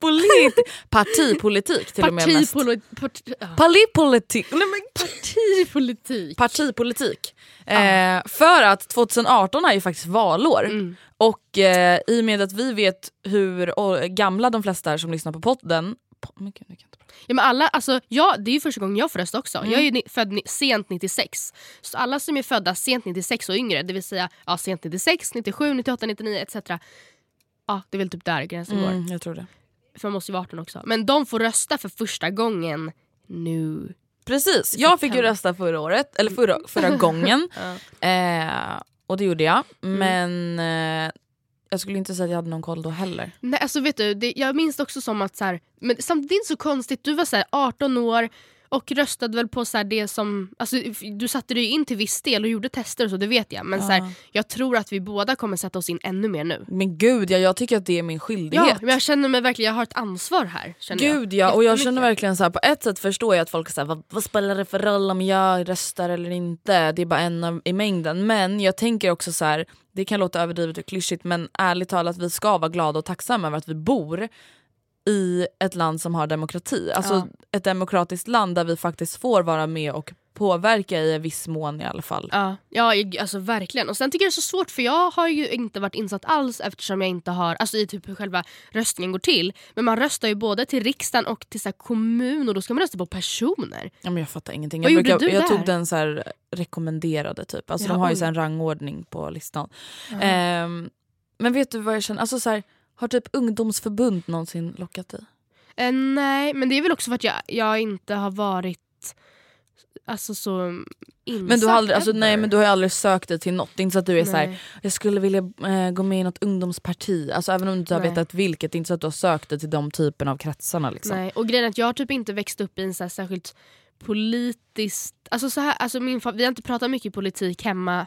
Polit partipolitik till och med mest. Part- ja. Partipolitik. Nej, men Partipolitik. partipolitik. Eh, för att 2018 är ju faktiskt valår. Mm. Och eh, i och med att vi vet hur gamla de flesta är som lyssnar på podden... Po, men gud, nu kan jag inte prata. Ja, men alla, alltså, ja, det är ju första gången jag får rösta också. Mm. Jag är ju ni- född sent 96. Så alla som är födda sent 96 och yngre, det vill säga ja, sent 96, 97, 98, 99 etc. Ja, det är väl typ där gränsen går. Mm, jag tror det. För man måste ju vara 18 också. Men de får rösta för första gången nu. Precis, jag fick ju rösta förra året, eller förra, förra gången. Eh, och det gjorde jag. Men eh, jag skulle inte säga att jag hade någon koll då heller. Nej, alltså vet du, det, jag minns det också som att så här, men samtidigt det är inte så konstigt, du var så här 18 år och röstade väl på så här det som, alltså, du satte dig in till viss del och gjorde tester och så, det vet jag. Men så här, jag tror att vi båda kommer sätta oss in ännu mer nu. Men gud, ja, jag tycker att det är min skyldighet. Ja, men jag känner mig verkligen, jag har ett ansvar här. Gud jag. ja, och jag känner verkligen så här, på ett sätt förstår jag att folk säger vad, vad spelar det för roll om jag röstar eller inte, det är bara en av, i mängden. Men jag tänker också så här, det kan låta överdrivet och klyschigt men ärligt talat vi ska vara glada och tacksamma över att vi bor i ett land som har demokrati. Alltså Ja. ett demokratiskt land där vi faktiskt får vara med och påverka i en viss mån i alla fall. Ja, ja alltså verkligen. Och sen tycker jag det är så svårt för jag har ju inte varit insatt alls eftersom jag inte har, alltså i typ hur själva röstningen går till. Men man röstar ju både till riksdagen och till så kommun och då ska man rösta på personer. Ja, men jag fattar ingenting. Vad Jag, gjorde du jag där? tog den så rekommenderade typ. Alltså Ja, de har ju så en rangordning på listan. Ehm, men vet du vad jag känner? Alltså så här, har typ ungdomsförbund någonsin lockat dig? Eh, nej, men det är väl också för att jag, jag inte har varit alltså så insatt Men du har, aldrig, alltså, nej, men du har ju aldrig sökt dig till något. Det är inte så att du är så här, jag skulle vilja eh, gå med i något ungdomsparti. Alltså, även om du inte har Nej. vetat vilket, det är inte så att du har sökt dig till de typen av kretsarna. Liksom. Nej, och grejen är att jag har typ inte växt upp i en så här särskilt politiskt... Alltså så här, alltså min, vi har inte pratat mycket politik hemma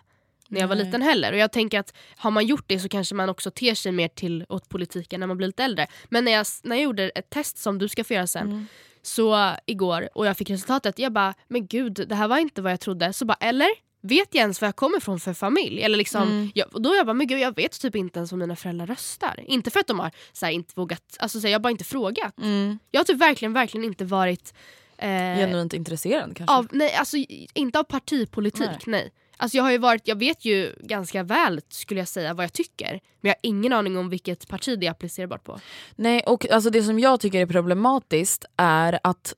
när jag var liten heller. Och jag tänker att har man gjort det så kanske man också ter sig mer till åt politiken när man blir lite äldre. Men när jag, när jag gjorde ett test som du ska få göra sen, Mm. så igår, och jag fick resultatet, jag bara men gud det här var inte vad jag trodde. Så bara eller? Vet jag ens vad jag kommer från för familj? Eller liksom, Mm. jag, och då jag bara, men gud jag vet typ inte ens vad mina föräldrar röstar. Inte för att de har så här, inte vågat, alltså så här, jag har bara inte frågat. Mm. Jag har typ verkligen, verkligen inte varit eh, Genuint intresserad kanske? av, nej, alltså, inte av partipolitik. Nej. Nej. Alltså, jag, har ju varit, jag vet ju ganska väl skulle jag säga vad jag tycker. Men jag har ingen aning om vilket parti det är applicerbart på. Nej, och alltså det som jag tycker är problematiskt är att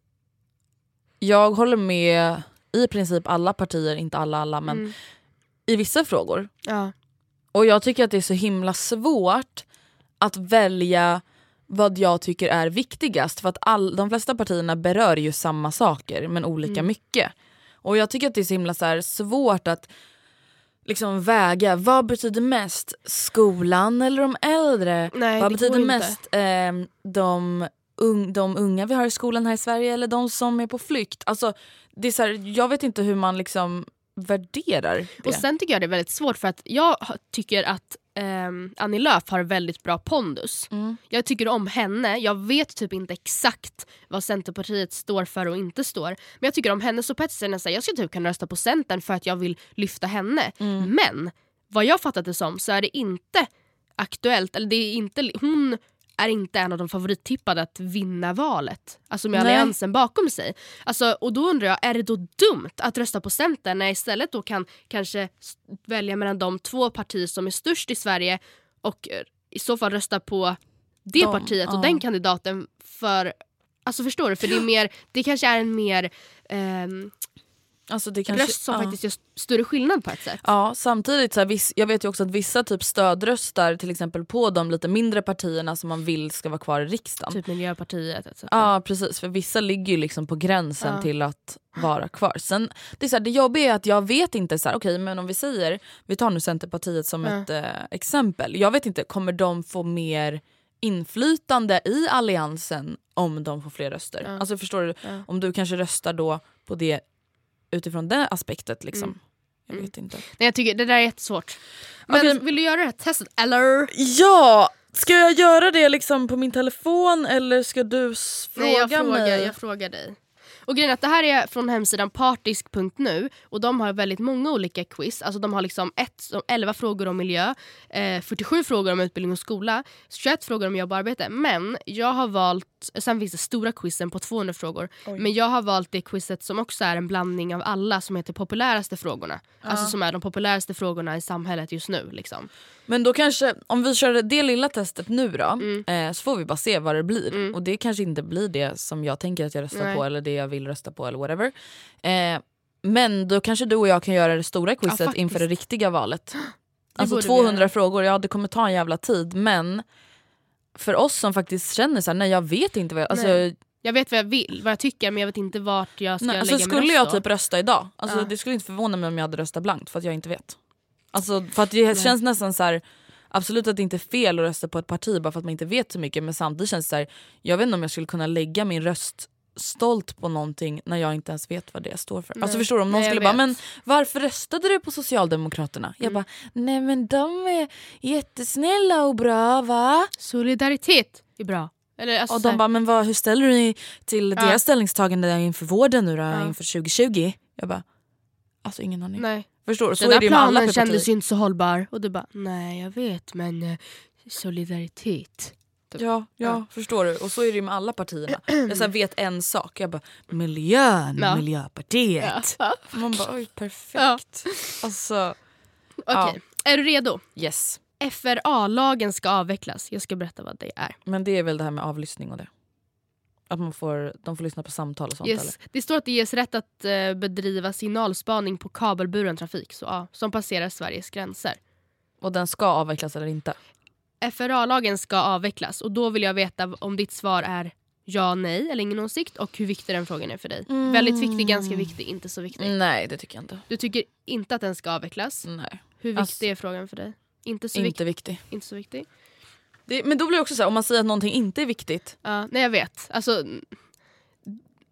jag håller med i princip alla partier, inte alla alla men Mm. i vissa frågor. Ja. Och jag tycker att det är så himla svårt att välja vad jag tycker är viktigast för att all, de flesta partierna berör ju samma saker men olika Mm. mycket. Och jag tycker att det är så himla så svårt att liksom väga vad betyder mest, skolan eller de äldre? Nej, vad betyder mest, ehm, de, un, de unga vi har i skolan här i Sverige eller de som är på flykt? Alltså, det är så här, jag vet inte hur man liksom värderar det. Och sen tycker jag det är väldigt svårt för att jag tycker att ehm, Annie Lööf har väldigt bra pondus. Mm. Jag tycker om henne. Jag vet typ inte exakt vad Centerpartiet står för och inte står. Men jag tycker om henne så på ett sätt jag skulle typ kunna rösta på Centern för att jag vill lyfta henne. Mm. Men vad jag fattat det som så är det inte aktuellt, eller det är inte, hon är inte en av de favorittippade att vinna valet. Alltså med Nej. alliansen bakom sig. Alltså, och då undrar jag, är det då dumt att rösta på Centern när jag istället då kan kanske välja mellan de två partier som är störst i Sverige och eh, i så fall rösta på det De, partiet och ja. den kandidaten för Alltså förstår du? För det, är mer, det kanske är en mer ehm, Alltså kanske, röst som ja. faktiskt gör större skillnad på ett sätt. Ja, samtidigt så här, viss, jag vet ju också att vissa typ stödröstar till exempel på de lite mindre partierna som man vill ska vara kvar i riksdagen. Typ Miljöpartiet etc. Ja precis, för vissa ligger ju liksom på gränsen Ja. till att vara kvar. Sen, det, är så här, det jobbiga är att jag vet inte, så här, okej men om vi säger, vi tar nu Centerpartiet som Ja. ett eh, exempel. Jag vet inte, kommer de få mer inflytande i alliansen om de får fler röster? Alltså förstår du? Om du kanske röstar då på det utifrån det aspektet liksom. Mm. Jag Mm. vet inte. Nej, jag tycker det där är jättesvårt. Men Okej. vill du göra det här testet eller? Ja! Ska jag göra det liksom på min telefon eller ska du fråga Nej, jag frågar, mig? jag frågar dig. Och grejen är att det här är från hemsidan partisk.nu och de har väldigt många olika quiz. Alltså de har liksom ett, 11 frågor om miljö, eh, 47 frågor om utbildning och skola, 21 frågor om jobb och arbete. Men jag har valt, sen finns det stora quizen på 200 frågor. Men jag har valt det quizet som också är en blandning av alla som heter populäraste frågorna. Alltså som är de populäraste frågorna i samhället just nu. Liksom. Men då kanske, om vi kör det lilla testet nu då, Mm. eh, så får vi bara se vad det blir. Mm. Och det kanske inte blir det som jag tänker att jag röstar Nej. på eller det jag vill rösta på eller whatever. Eh, men då kanske du och jag kan göra det stora quizet faktiskt. inför det riktiga valet. Alltså borde vi 200 göra. frågor, ja det kommer ta en jävla tid men för oss som faktiskt känner så här, nej jag vet inte vad jag... Alltså, Nej. Jag vet vad jag vill, vad jag tycker men jag vet inte vart jag ska nej, lägga alltså min skulle jag då. typ rösta idag, alltså, Ja. det skulle inte förvåna mig om jag hade röstat blankt för att jag inte vet. Alltså, för att det känns nästan så här. Absolut att det inte är fel att rösta på ett parti bara för att man inte vet så mycket men samtidigt känns det så här, jag vet inte om jag skulle kunna lägga min röst stolt på någonting när jag inte ens vet vad det står för. Alltså Nej. förstår du? Om någon Nej, jag skulle bara men varför röstade du på Socialdemokraterna? Jag Mm. bara nej men de är jättesnälla och bra va? Solidaritet är bra. Eller, alltså, Och de bara men vad, hur ställer du dig till Ja. deras ställningstagande inför vården nu då Ja. inför 2020? Jag bara alltså ingen aning. nej. Förstår du? Så Den är där det med alla planen kändes ju inte så hållbar. Och du bara, nej jag vet men eh, solidaritet. Ja, ja, Ja. förstår du. Och så är det ju med alla partierna. Jag så vet en sak, jag bara miljön, Ja. Miljöpartiet. Ja. Man bara oj perfekt. Alltså Okej, är du redo? yes. FRA-lagen ska avvecklas. Jag ska berätta vad det är. Men det är väl det här med avlyssning och det. Att man får, de får lyssna på samtal och sånt eller? Yes. Det står att det ges rätt att eh, bedriva signalspaning på kabelburen trafik så, ja, som passerar Sveriges gränser. Och den ska avvecklas eller inte? FRA-lagen ska avvecklas och då vill jag veta om ditt svar är ja, nej eller ingen åsikt och hur viktig den frågan är för dig. Väldigt viktig, ganska viktig, inte så viktig. Nej det tycker jag inte. Du tycker inte att den ska avvecklas. Nej. Hur viktig Alltså- är frågan för dig? Inte så, Inte viktig. viktig. inte så viktig. Det, men då blir det också så här, om man säger att någonting inte är viktigt. Ja, nej jag vet. Alltså,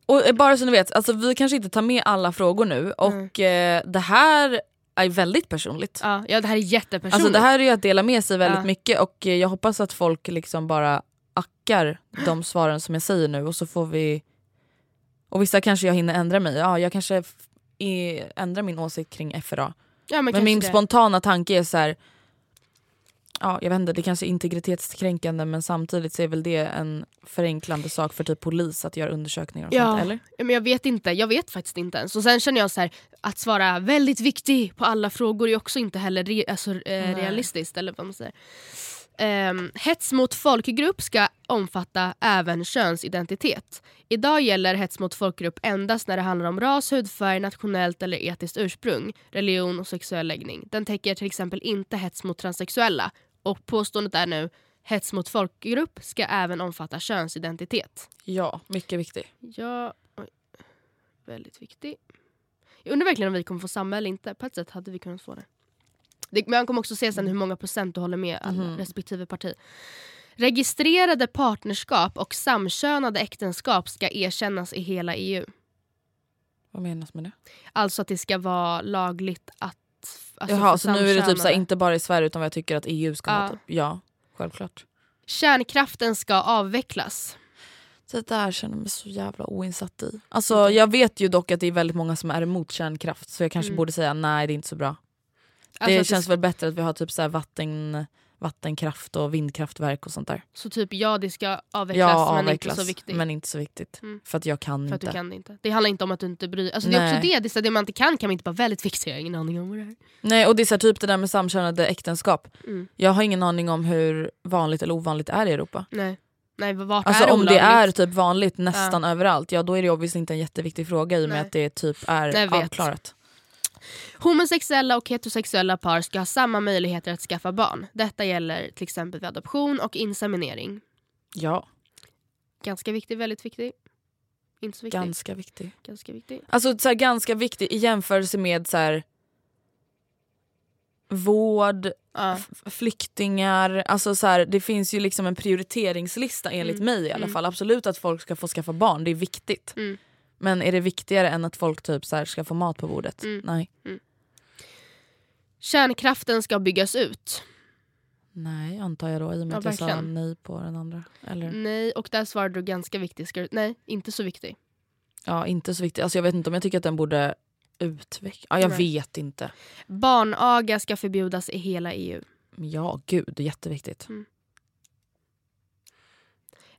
Och eh, bara så ni vet, alltså, vi kanske inte tar med alla frågor nu och eh, det här är väldigt personligt. ja, ja, det här är jättepersonligt. Alltså det här är ju att dela med sig väldigt Ja. mycket och eh, jag hoppas att folk liksom bara ackar de svaren som jag säger nu och så får vi... Och vissa kanske jag hinner ändra mig, ja jag kanske ändrar min åsikt kring FRA. ja, men Men, min det. spontana tanke är så här. Ja, jag vet inte, det kanske är integritetskränkande men samtidigt så är väl det en förenklande sak för typ polis att göra undersökningar och Ja. sånt, eller? Ja, Men jag vet inte, jag vet faktiskt inte ens. Och sen känner jag så här, att svara väldigt viktig på alla frågor är också inte heller re, alltså, eh, realistiskt. Eller vad man säger. Ehm, hets mot folkgrupp ska omfatta även könsidentitet. Idag gäller hets mot folkgrupp endast när det handlar om ras, hudfärg, nationellt eller etiskt ursprung, religion och sexuell läggning. Den täcker till exempel inte hets mot transsexuella. Och påståendet är nu hets mot folkgrupp ska även omfatta könsidentitet. Ja, mycket viktig. Ja, oj. väldigt viktig. Jag undrar verkligen om vi kommer få samma eller inte. På ett sätt hade vi kunnat få det. det men man kommer också se sen hur många procent du håller med Mhm. respektive parti. Registrerade partnerskap och samkönade äktenskap ska erkännas i hela EU. Vad menas med det? Alltså att det ska vara lagligt att Alltså Jaha så nu är det typ så här, samkönade. inte bara i Sverige utan vad jag tycker att EU ska ha Ja. typ. Ja, självklart. Kärnkraften ska avvecklas. Det där känner jag mig så jävla oinsatt i. Alltså jag vet ju dock att det är väldigt många som är emot kärnkraft så jag kanske Mm. borde säga nej det är inte så bra. Alltså det känns ska- väl bättre att vi har typ så här vatten, vattenkraft och vindkraftverk och sånt där. Så typ ja det ska avvecklas Ja men avvecklas inte så viktigt. men inte så viktigt. Mm. För att jag kan för att inte. du kan det inte. Det handlar inte om att du inte bryr alltså Det är också det, det, är det man inte kan kan man inte bara väldigt viktigt. Jag har ingen aning om vad det är. Nej och det är så här, typ det där med samkönade äktenskap. Mm. Jag har ingen aning om hur vanligt eller ovanligt det är i Europa. Nej. Nej vart Alltså är det om det olagligt? är typ vanligt nästan överallt, ja då är det obviously inte en jätteviktig fråga i och med Nej. att det typ är avklarat. Homosexuella och heterosexuella par ska ha samma möjligheter att skaffa barn. Detta gäller till exempel vid adoption och inseminering. Ja, Ganska viktig, väldigt viktig. Inte så viktig. ganska viktig. Ganska viktig. Alltså så här, ganska viktig i jämförelse med så här, vård, Ja. flyktingar. Alltså så här, det finns ju liksom en prioriteringslista enligt Mm. mig i alla Mm. fall. Absolut att folk ska få skaffa barn, det är viktigt. Mm. Men är det viktigare än att folk typ så ska få mat på bordet? Mm. Nej. Kärnkraften ska byggas ut. Nej antar jag då i och med Ja, att jag sa verkligen. nej på den andra. Eller? Nej, och där svarade du ganska viktig. Nej, inte så viktig. Ja inte så viktigt. Alltså, jag vet inte om jag tycker att den borde utvecklas. Ja, jag Nej. vet inte. Barnaga ska förbjudas i hela EU. Ja gud, jätteviktigt.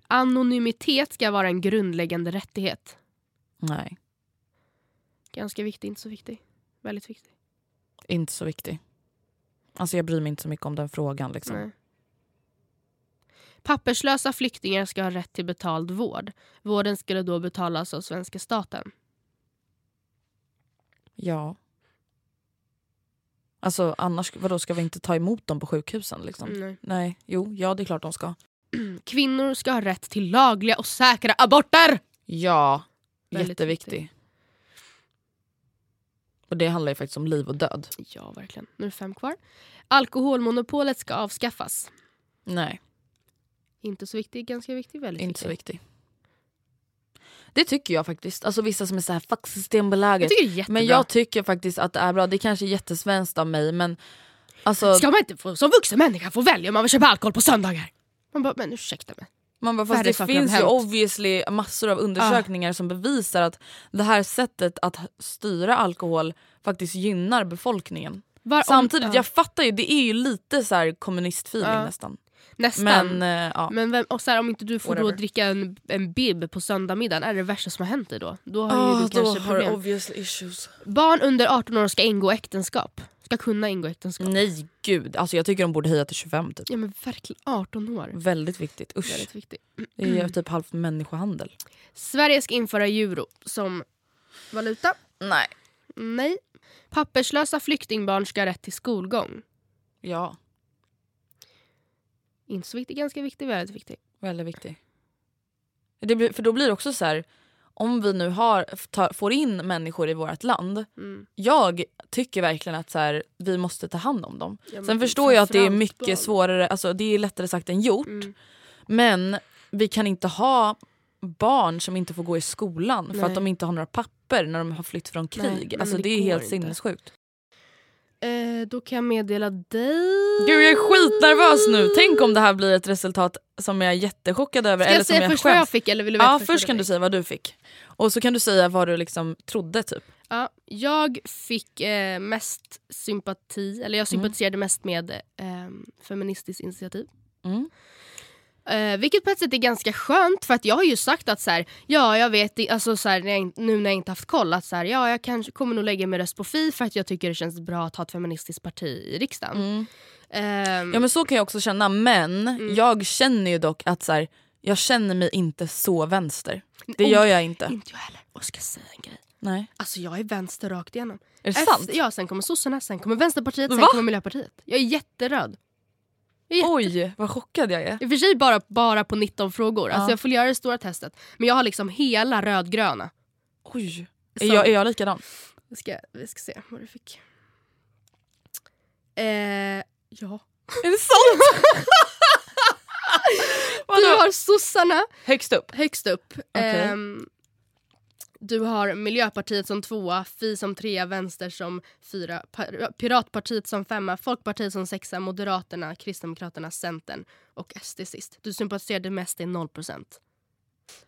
Anonymitet ska vara en grundläggande rättighet. Nej, Ganska viktig, inte så viktig. Väldigt viktig. inte så viktig. Alltså jag bryr mig inte så mycket om den frågan. Liksom. Nej. Papperslösa flyktingar ska ha rätt till betald vård. Vården skulle då betalas av svenska staten. Ja. Alltså annars, vadå ska vi inte ta emot dem på sjukhusen? Liksom? Nej. Nej, jo, ja det är klart de ska. Kvinnor ska ha rätt till lagliga och säkra aborter! Ja, jätteviktig. viktig. Och det handlar ju faktiskt om liv och död. Ja, verkligen. Nu är det fem kvar. Alkoholmonopolet ska avskaffas. Nej, Inte så viktig, ganska viktig, väldigt inte så viktig. viktig. Det tycker jag faktiskt. Alltså vissa som är så här fuck Systembolaget. Jag tycker det är. Men jag tycker faktiskt att det är bra. Det kanske är jättesvenskt av mig men alltså, Ska man inte få, som vuxen människa få välja om man vill köpa alkohol på söndagar? Man bara, men ursäkta mig. Man bara, fast det finns ju obviously massor av undersökningar som bevisar att det här sättet att styra alkohol faktiskt gynnar befolkningen. Var, om- Samtidigt, ja, jag fattar ju, det är ju lite så här kommunistfeeling Ja. nästan. nästan. Men Men, eh, ja. vem, och så här, om inte du får då dricka en, en bib på söndagmiddagen, är det värsta som har hänt dig då? Då har Ah, ju du då kanske du problem. Barn under 18 år ska ingå äktenskap. Ska kunna ingå äktenskap. Nej gud, alltså jag tycker de borde höja till 25 typ. Ja men verkligen 18 år. Väldigt viktigt, usch. Väldigt viktigt. Det är typ halvt människohandel. Sverige ska införa euro som valuta. Nej. Nej. Papperslösa flyktingbarn ska ha rätt till skolgång. Ja, Inte så viktig, ganska viktig, väldigt viktig. väldigt viktig. Det blir, för då blir det också så här. Om vi nu har, tar, får in människor i vårt land. Mm. Jag tycker verkligen att så här, vi måste ta hand om dem. Ja, Sen förstår jag att det är mycket barn. svårare, alltså det är lättare sagt än gjort. Mm. Men vi kan inte ha barn som inte får gå i skolan för Nej. att de inte har några papper när de har flytt från Nej, krig. men alltså det det är helt inte. sinnessjukt. Eh, då kan jag meddela dig... Gud jag är skitnervös nu. Tänk om det här blir ett resultat som jag är jättechockad över. Ska eller jag som säga jag först vad jag fick eller vill du veta Ja först först kan du säga vad du fick. Och så kan du säga vad du liksom trodde typ. Ja, jag fick eh, mest sympati, eller jag sympatiserade mest med eh, Feministiskt initiativ. Mm. Eh, vilket på ett sätt är ganska skönt för att jag har ju sagt att så här, ja jag vet alltså så här, när jag, in- nu när jag inte haft koll att så här, ja jag kanske kommer nog lägga min röst på Fi för att jag tycker det känns bra att ha ett feministiskt parti i riksdagen. Mm. Ehm, Ja men så kan jag också känna men Mm. jag känner ju dock att så här, jag känner mig inte så vänster. Det gör jag inte. Inte jag heller. Och ska säga en grej? Nej. Alltså jag är vänster rakt igenom. Är det Efter- sant? Ja, sen kommer sossarna, sen kommer vänsterpartiet, sen Va? kommer miljöpartiet. Jag är jätteröd. Är jätte- Oj vad chockad jag är. I och för sig bara, bara på 19 frågor. Ja. Alltså jag får göra det stora testet. Men jag har liksom hela rödgröna. Oj. Är Som- jag, är jag likadan? Vi ska, vi ska se vad du fick. Eh, ja. Är det sant? Du har sossarna Högst upp? högst upp. Okej. Ehm, du har Miljöpartiet som tvåa, Fi som trea, Vänster som fyra, Piratpartiet som femma, Folkpartiet som sexa, Moderaterna, Kristdemokraterna, Centern och SD sist. Du sympatiserade mest i 0%.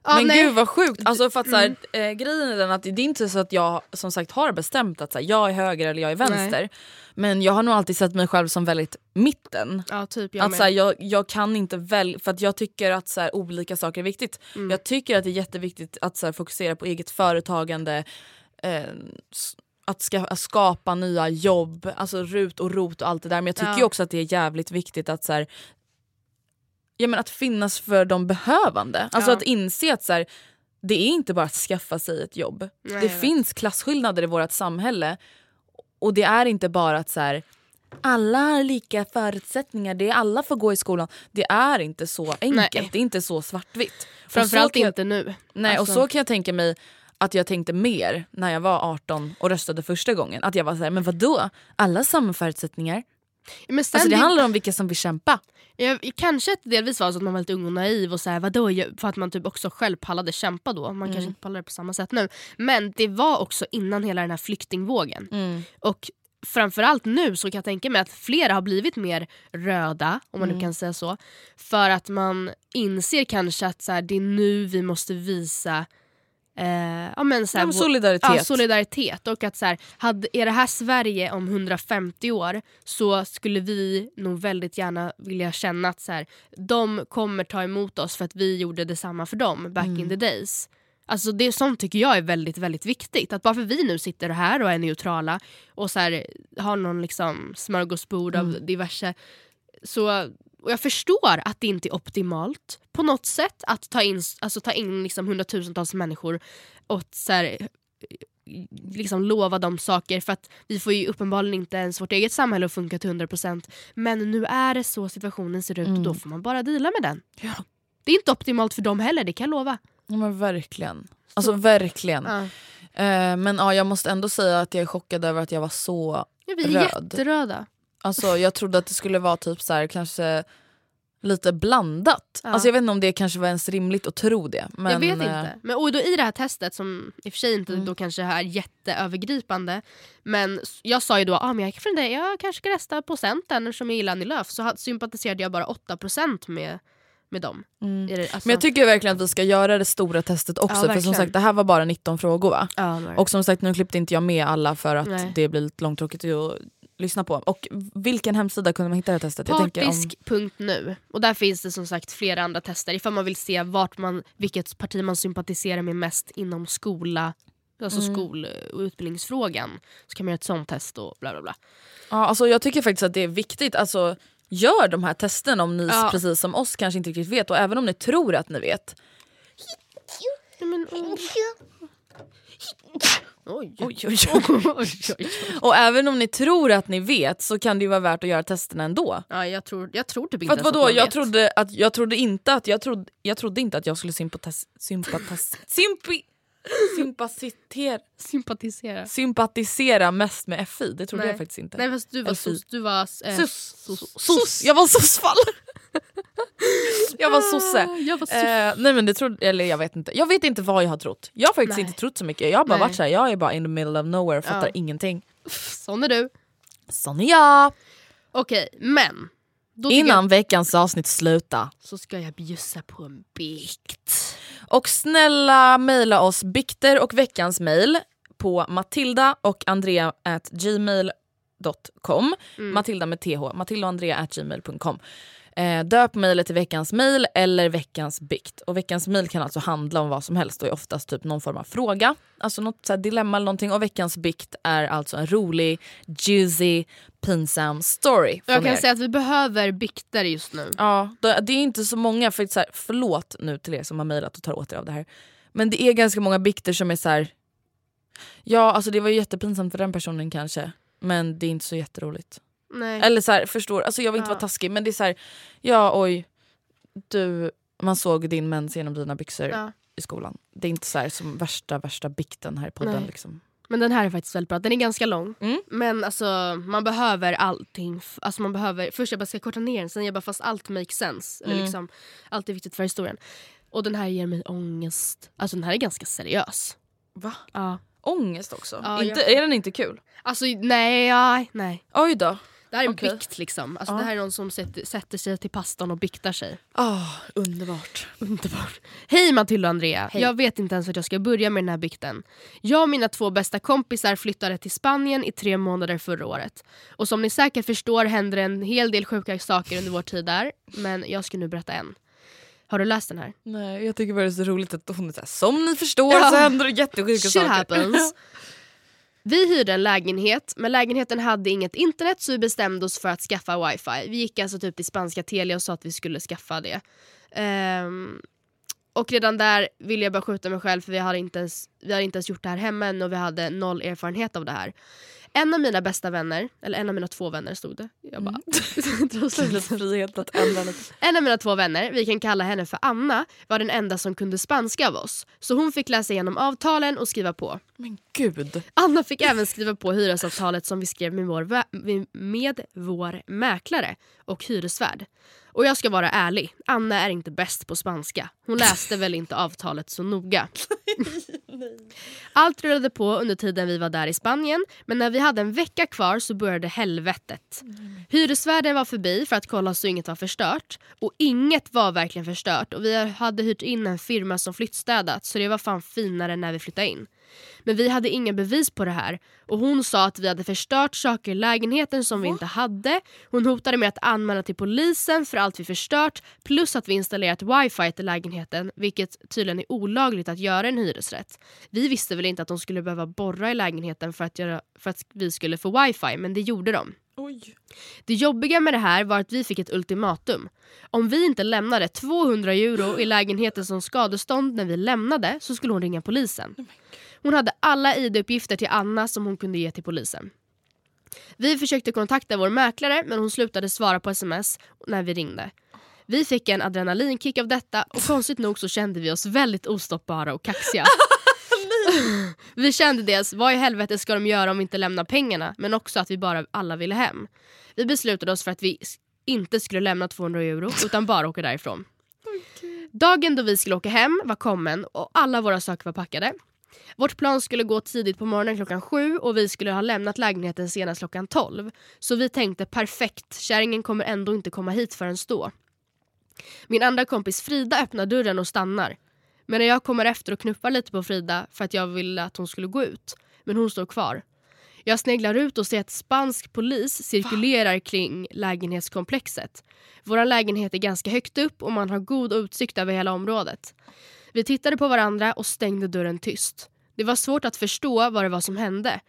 Ja, men nej. gud vad sjukt. Alltså för att, så här, eh, grejen är den att det är inte så att jag som sagt har bestämt att så här, jag är höger eller jag är vänster. Men jag har nog alltid sett mig själv som väldigt mitten. Ja, typ jag Att, så här, jag, jag kan inte välja, för att jag tycker att så här, olika saker är viktigt. Mm. Jag tycker att det är jätteviktigt att så fokusera på eget företagande, eh, att, ska, att skapa nya jobb, alltså RUT och ROT och allt det där. Men jag tycker Ja. också att det är jävligt viktigt att så ja, men att finnas för de behövande. Alltså Ja. att inse att så här, det är inte bara att skaffa sig ett jobb. Nej, det finns klasskillnader i vårt samhälle. Och det är inte bara att så här, alla har lika förutsättningar, det är alla får gå i skolan. Det är inte så enkelt, Nej. det är inte så svartvitt. Framförallt så jag- inte nu. Nej, Alltså- och så kan jag tänka mig att jag tänkte mer när jag var 18 och röstade första gången. Att jag var så här, men vadå? Alla har samma förutsättningar. Men sen Alltså det det- handlar om vilka som vill kämpa. Jag, kanske att det delvis var så att man var lite ung och naiv och så här, vadå, för att man typ också själv pallade kämpa då. Man Mm. kanske inte pallar det på samma sätt nu. Men det var också innan hela den här flyktingvågen. Mm. Och framförallt nu så kan jag tänka mig att flera har blivit mer röda, om man Mm. nu kan säga så. För att man inser kanske att så här, det är nu vi måste visa eh, ja, men så här, Ja, solidaritet. Ja, solidaritet. Och att så här, hade, är det här Sverige om 150 år så skulle vi nog väldigt gärna vilja känna att så här, de kommer ta emot oss för att vi gjorde detsamma för dem back Mm. in the days. Alltså det sånt tycker jag är väldigt väldigt viktigt. Att bara för vi nu sitter här och är neutrala och så här, har någon liksom smörgåsbord av Mm. diverse så och jag förstår att det inte är optimalt på något sätt att ta in, alltså ta in liksom hundratusentals människor och så här, liksom lova dem saker för att vi får ju uppenbarligen inte ens vårt eget samhälle att funka till 100% men nu är det så situationen ser ut och då får man bara deala med den. Ja. Det är inte optimalt för dem heller, det kan jag lova. Ja, men verkligen. Alltså verkligen. Ja. Eh, men ja, jag måste ändå säga att jag är chockad över att jag var så... Ja, vi är Röd. jätteröda. Alltså jag trodde att det skulle vara typ så här, kanske lite blandat. Ja. Alltså jag vet inte om det kanske var ens rimligt att tro det. Men, jag vet eh, inte. Men och då I det här testet som i och för sig inte Mm. då kanske är jätteövergripande men jag sa ju då ah, men jag, kan jag kanske ska rösta på Centern som jag gillar Annie Lööf så sympatiserade jag bara 8% med, med dem. Mm. Det, alltså, Men jag tycker verkligen att vi ska göra det stora testet också. Ja, för som sagt det här var bara 19 frågor va? ja. Och som sagt nu klippte inte jag med alla för att Nej. det blir lite långtråkigt att lyssna på. Och vilken hemsida kunde man hitta det här testet? Tänker om, Partisk.nu. Och där finns det som sagt flera andra tester ifall man vill se vart man, vilket parti man sympatiserar med mest inom skola Alltså Mm. skol och utbildningsfrågan. Så kan man göra ett sånt test och bla bla bla. ja, alltså jag tycker faktiskt att det är viktigt. Alltså, gör de här testen om ni Ja. precis som oss kanske inte riktigt vet och även om ni tror att ni vet. Men, oj. Oj, oj, Oj, oj. Och även om ni tror att ni vet så kan det ju vara värt att göra testerna ändå. Ja, jag, tror, jag tror typ inte För att vadå, jag vet. trodde, att, jag trodde inte att jag trodde, jag trodde inte att jag skulle sympi, sympatisera, Sympatisera. sympatisera mest med FI. Det trodde Nej. jag faktiskt inte. Nej fast du var fy. sos. Du var... Eh, Sus. Jag var sossfall. jag var sosse. Ah, Jag var. Eh, nej men det trodde, eller jag vet inte. Jag vet inte vad jag har trott. Jag har faktiskt Nej. inte trott så mycket. Jag har bara Nej. varit såhär, jag är bara in the middle of nowhere och fattar Ja. ingenting. Sån är du. Sån är jag. Okej, men. Innan veckans avsnitt slutar. jag, så ska jag bjussa på en bikt. Och snälla mejla oss bikter och veckans mejl på matilda och andrea at gmail.com. Matilda med th, matilda och andrea at gmail.com. Eh, döp mejlet till veckans mejl eller veckans bikt. Och veckans mejl kan alltså handla om vad som helst och är oftast typ någon form av fråga. Alltså något så dilemma eller någonting. Och veckans bikt är alltså en rolig, juicy, pinsam story. Jag kan er. säga att vi behöver bikter just nu. Ja, det det är inte så många, för så här, förlåt nu till er som har mejlat och tar åt er av det här. Men det är ganska många bikter som är så här. Ja alltså det var ju jättepinsamt för den personen kanske. Men det är inte så jätteroligt. Nej. Eller så här, förstår, alltså jag vill inte Ja. vara taskig men det är så här. ja oj, du, man såg din mens genom dina byxor Ja. i skolan. Det är inte så här som värsta värsta bikten här i podden. Nej. Liksom. Men den här är faktiskt väldigt bra. Den är ganska lång. Mm. Men alltså man behöver allting. Alltså man behöver, först jag bara ska korta ner den, sen jag bara fast allt makes sense. Eller Mm. liksom, allt är viktigt för historien. Och den här ger mig ångest. Alltså den här är ganska seriös. Va? Ja. Ångest också? Ja, inte, jag- Är den inte kul? Alltså nej, ja, nej. Oj då. Det här är en Okej. bikt liksom. Alltså, Ja. Det här är någon som sätter, sätter sig till pastorn och biktar sig. Ah, underbart. Underbart. Hej Matilda och Andrea. Jag vet inte ens vart jag ska börja med den här bikten. Jag och mina två bästa kompisar flyttade till Spanien i tre månader förra året. Och som ni säkert förstår händer en hel del sjuka saker under vår tid där. Men jag ska nu berätta en. Har du läst den här? Nej, jag tycker bara det är så roligt att hon är såhär, som ni förstår Ja. så händer det jättesjuka Shit saker. happens. Vi hyrde en lägenhet, men lägenheten hade inget internet så vi bestämde oss för att skaffa wifi. Vi gick alltså typ till spanska Telia och sa att vi skulle skaffa det. Um, och redan där ville jag bara skjuta mig själv för vi hade, inte ens, vi hade inte ens gjort det här hemma än och vi hade noll erfarenhet av det här. En av mina bästa vänner, eller en av mina två vänner stod det. Jag bara... Frihet att ändra lite. En av mina två vänner, vi kan kalla henne för Anna, var den enda som kunde spanska av oss. Så hon fick läsa igenom avtalen och skriva på. Men gud. Anna fick även skriva på hyresavtalet som vi skrev med vår, med vår mäklare och hyresvärd. Och jag ska vara ärlig, Anna är inte bäst på spanska. Hon läste väl inte avtalet så noga. Allt rullade på under tiden vi var där i Spanien men när vi hade en vecka kvar så började helvetet. Hyresvärden var förbi för att kolla så inget var förstört och inget var verkligen förstört och vi hade hyrt in en firma som flyttstädat så det var fan finare när vi flyttade in. Men vi hade inga bevis på det här och hon sa att vi hade förstört saker i lägenheten som vi inte hade. Hon hotade med att anmäla till polisen för allt vi förstört plus att vi installerat wifi till lägenheten vilket tydligen är olagligt att göra i en hyresrätt. Vi visste väl inte att de skulle behöva borra i lägenheten för att, göra, för att vi skulle få wifi men det gjorde de. Oj. Det jobbiga med det här var att vi fick ett ultimatum. Om vi inte lämnade 200 euro i lägenheten som skadestånd när vi lämnade så skulle hon ringa polisen. Hon hade alla ID-uppgifter till Anna som hon kunde ge till polisen. Vi försökte kontakta vår mäklare men hon slutade svara på sms när vi ringde. Vi fick en adrenalinkick av detta och konstigt nog så kände vi oss väldigt ostoppbara och kaxiga. vi kände dels vad i helvete ska de göra om vi inte lämnar pengarna men också att vi bara alla ville hem. Vi beslutade oss för att vi inte skulle lämna 200 euro utan bara åka därifrån. Dagen då vi skulle åka hem var kommen och alla våra saker var packade. Vårt plan skulle gå tidigt på morgonen klockan sju och vi skulle ha lämnat lägenheten senast klockan tolv. Så vi tänkte perfekt, kärringen kommer ändå inte komma hit förrän då. Min andra kompis Frida öppnar dörren och stannar. Men när jag kommer efter och knuffar lite på Frida för att jag ville att hon skulle gå ut. Men hon står kvar. Jag sneglar ut och ser att spansk polis cirkulerar kring lägenhetskomplexet. Vår lägenhet är ganska högt upp och man har god utsikt över hela området. Vi tittade på varandra och stängde dörren tyst. Det var svårt att förstå vad det var som hände.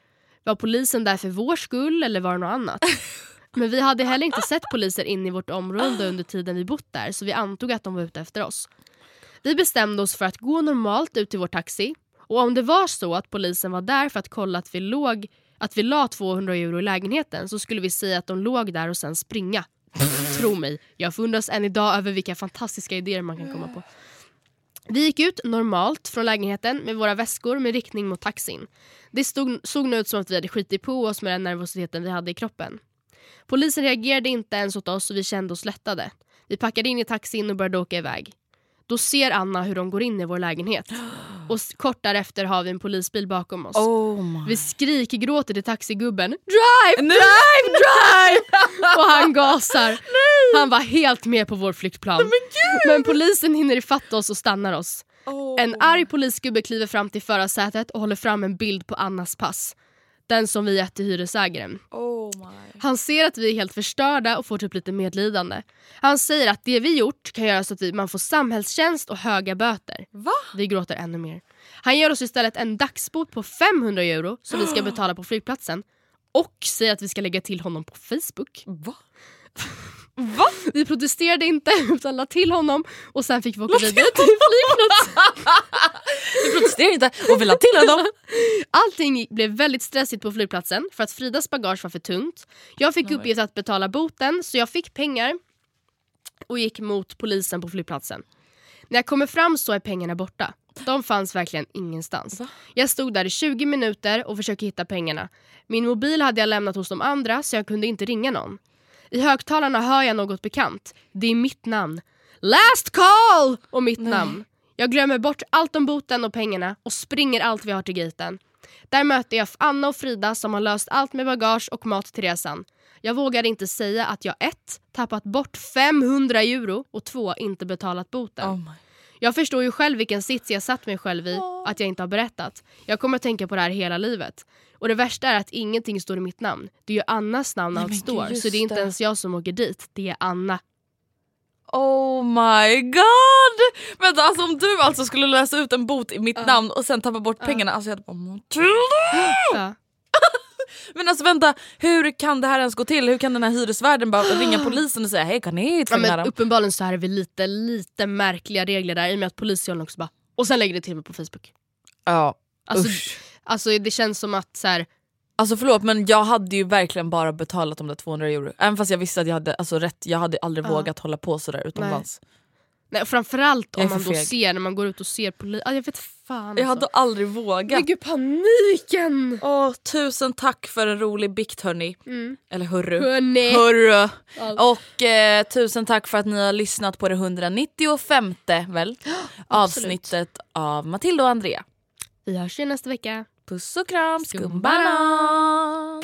Var polisen där för vår skull eller var det något annat? Men vi hade heller inte sett poliser in i vårt område under tiden vi bott där så vi antog att de var ute efter oss. Vi bestämde oss för att gå normalt ut till vår taxi och om det var så att polisen var där för att kolla att vi låg att vi la 200 euro i lägenheten så skulle vi säga att de låg där och sen springa. Tro mig, jag förundras än idag över vilka fantastiska idéer man kan komma på. Vi gick ut normalt från lägenheten med våra väskor med riktning mot taxin. Det stod, såg nu ut som att vi hade skitit på oss med den nervositeten vi hade i kroppen. Polisen reagerade inte ens åt oss och vi kände oss lättade. Vi packade in i taxin och började åka iväg. Då ser Anna hur de går in i vår lägenhet. Och kort därefter har vi en polisbil bakom oss. Oh. Vi skrikgråter till taxigubben Drive, drive, drive! och han gasar. Han var helt med på vår flyktplan. Men polisen hinner ifatt oss och stannar oss. Oh. En arg polisgubbe kliver fram till förarsätet och håller fram en bild på Annas pass. Den som vi gett till hyresägaren. Oh. Han ser att vi är helt förstörda och får typ lite medlidande. Han säger att det vi gjort kan göra så att vi, man får samhällstjänst och höga böter. Va? Vi gråter ännu mer. Han ger oss istället en dagsbot på 500 euro som vi ska betala på flygplatsen. Och säger att vi ska lägga till honom på Facebook. Va? Vi protesterade inte utan la till honom och sen fick vi åka vidare till flygplatsen. Du protesterar inte och vill ha till honom. Allting blev väldigt stressigt på flygplatsen för att Fridas bagage var för tungt. Jag fick uppgift att betala boten så jag fick pengar och gick mot polisen på flygplatsen. När jag kommer fram så är pengarna borta. De fanns verkligen ingenstans. Jag stod där i 20 minuter och försökte hitta pengarna. Min mobil hade jag lämnat hos de andra så jag kunde inte ringa någon. I högtalarna hör jag något bekant. Det är mitt namn. Last call! Och mitt namn. Jag glömmer bort allt om boten och pengarna och springer allt vi har till gaten. Där möter jag Anna och Frida som har löst allt med bagage och mat till resan. Jag vågar inte säga att jag ett, tappat bort 500 euro och två, inte betalat boten. Oh. Jag förstår ju själv vilken sits jag satt mig själv i, att jag inte har berättat. Jag kommer att tänka på det här hela livet. Och det värsta är att ingenting står i mitt namn. Det är ju Annas namn Nej, allt står. Så det är inte ens jag som åker dit, det är Anna. Oh my god! Vänta, alltså om du alltså skulle läsa ut en bot i mitt namn och sen tappa bort pengarna, alltså jag hade bara Matilda! Ja. Men alltså vänta, hur kan det här ens gå till? Hur kan den här hyresvärden bara ringa polisen och säga hej kan ni Ja, tvinga men uppenbarligen så här är vi lite, lite märkliga regler där i och med att polisen också bara och sen lägger det till mig på Facebook. Ja, Alltså, usch. alltså det känns som att så här, Alltså förlåt men jag hade ju verkligen bara betalat de där 200 euro. Även fast jag visste att jag hade alltså, rätt, jag hade aldrig Ja. vågat hålla på sådär utomlands. nej, framförallt Jag är om man då feg. ser när man går ut och ser polisen. Ah, jag vet fan Jag hade alltså. aldrig vågat. Men gud paniken! Åh, tusen tack för en rolig bikt hörni. Mm. Eller hörru. Hörni. Hörru. Ja. Och eh, tusen tack för att ni har lyssnat på det 195 väl? avsnittet av Matilda och Andrea. Vi hörs igen nästa vecka. Puss och kram, Skumbanan.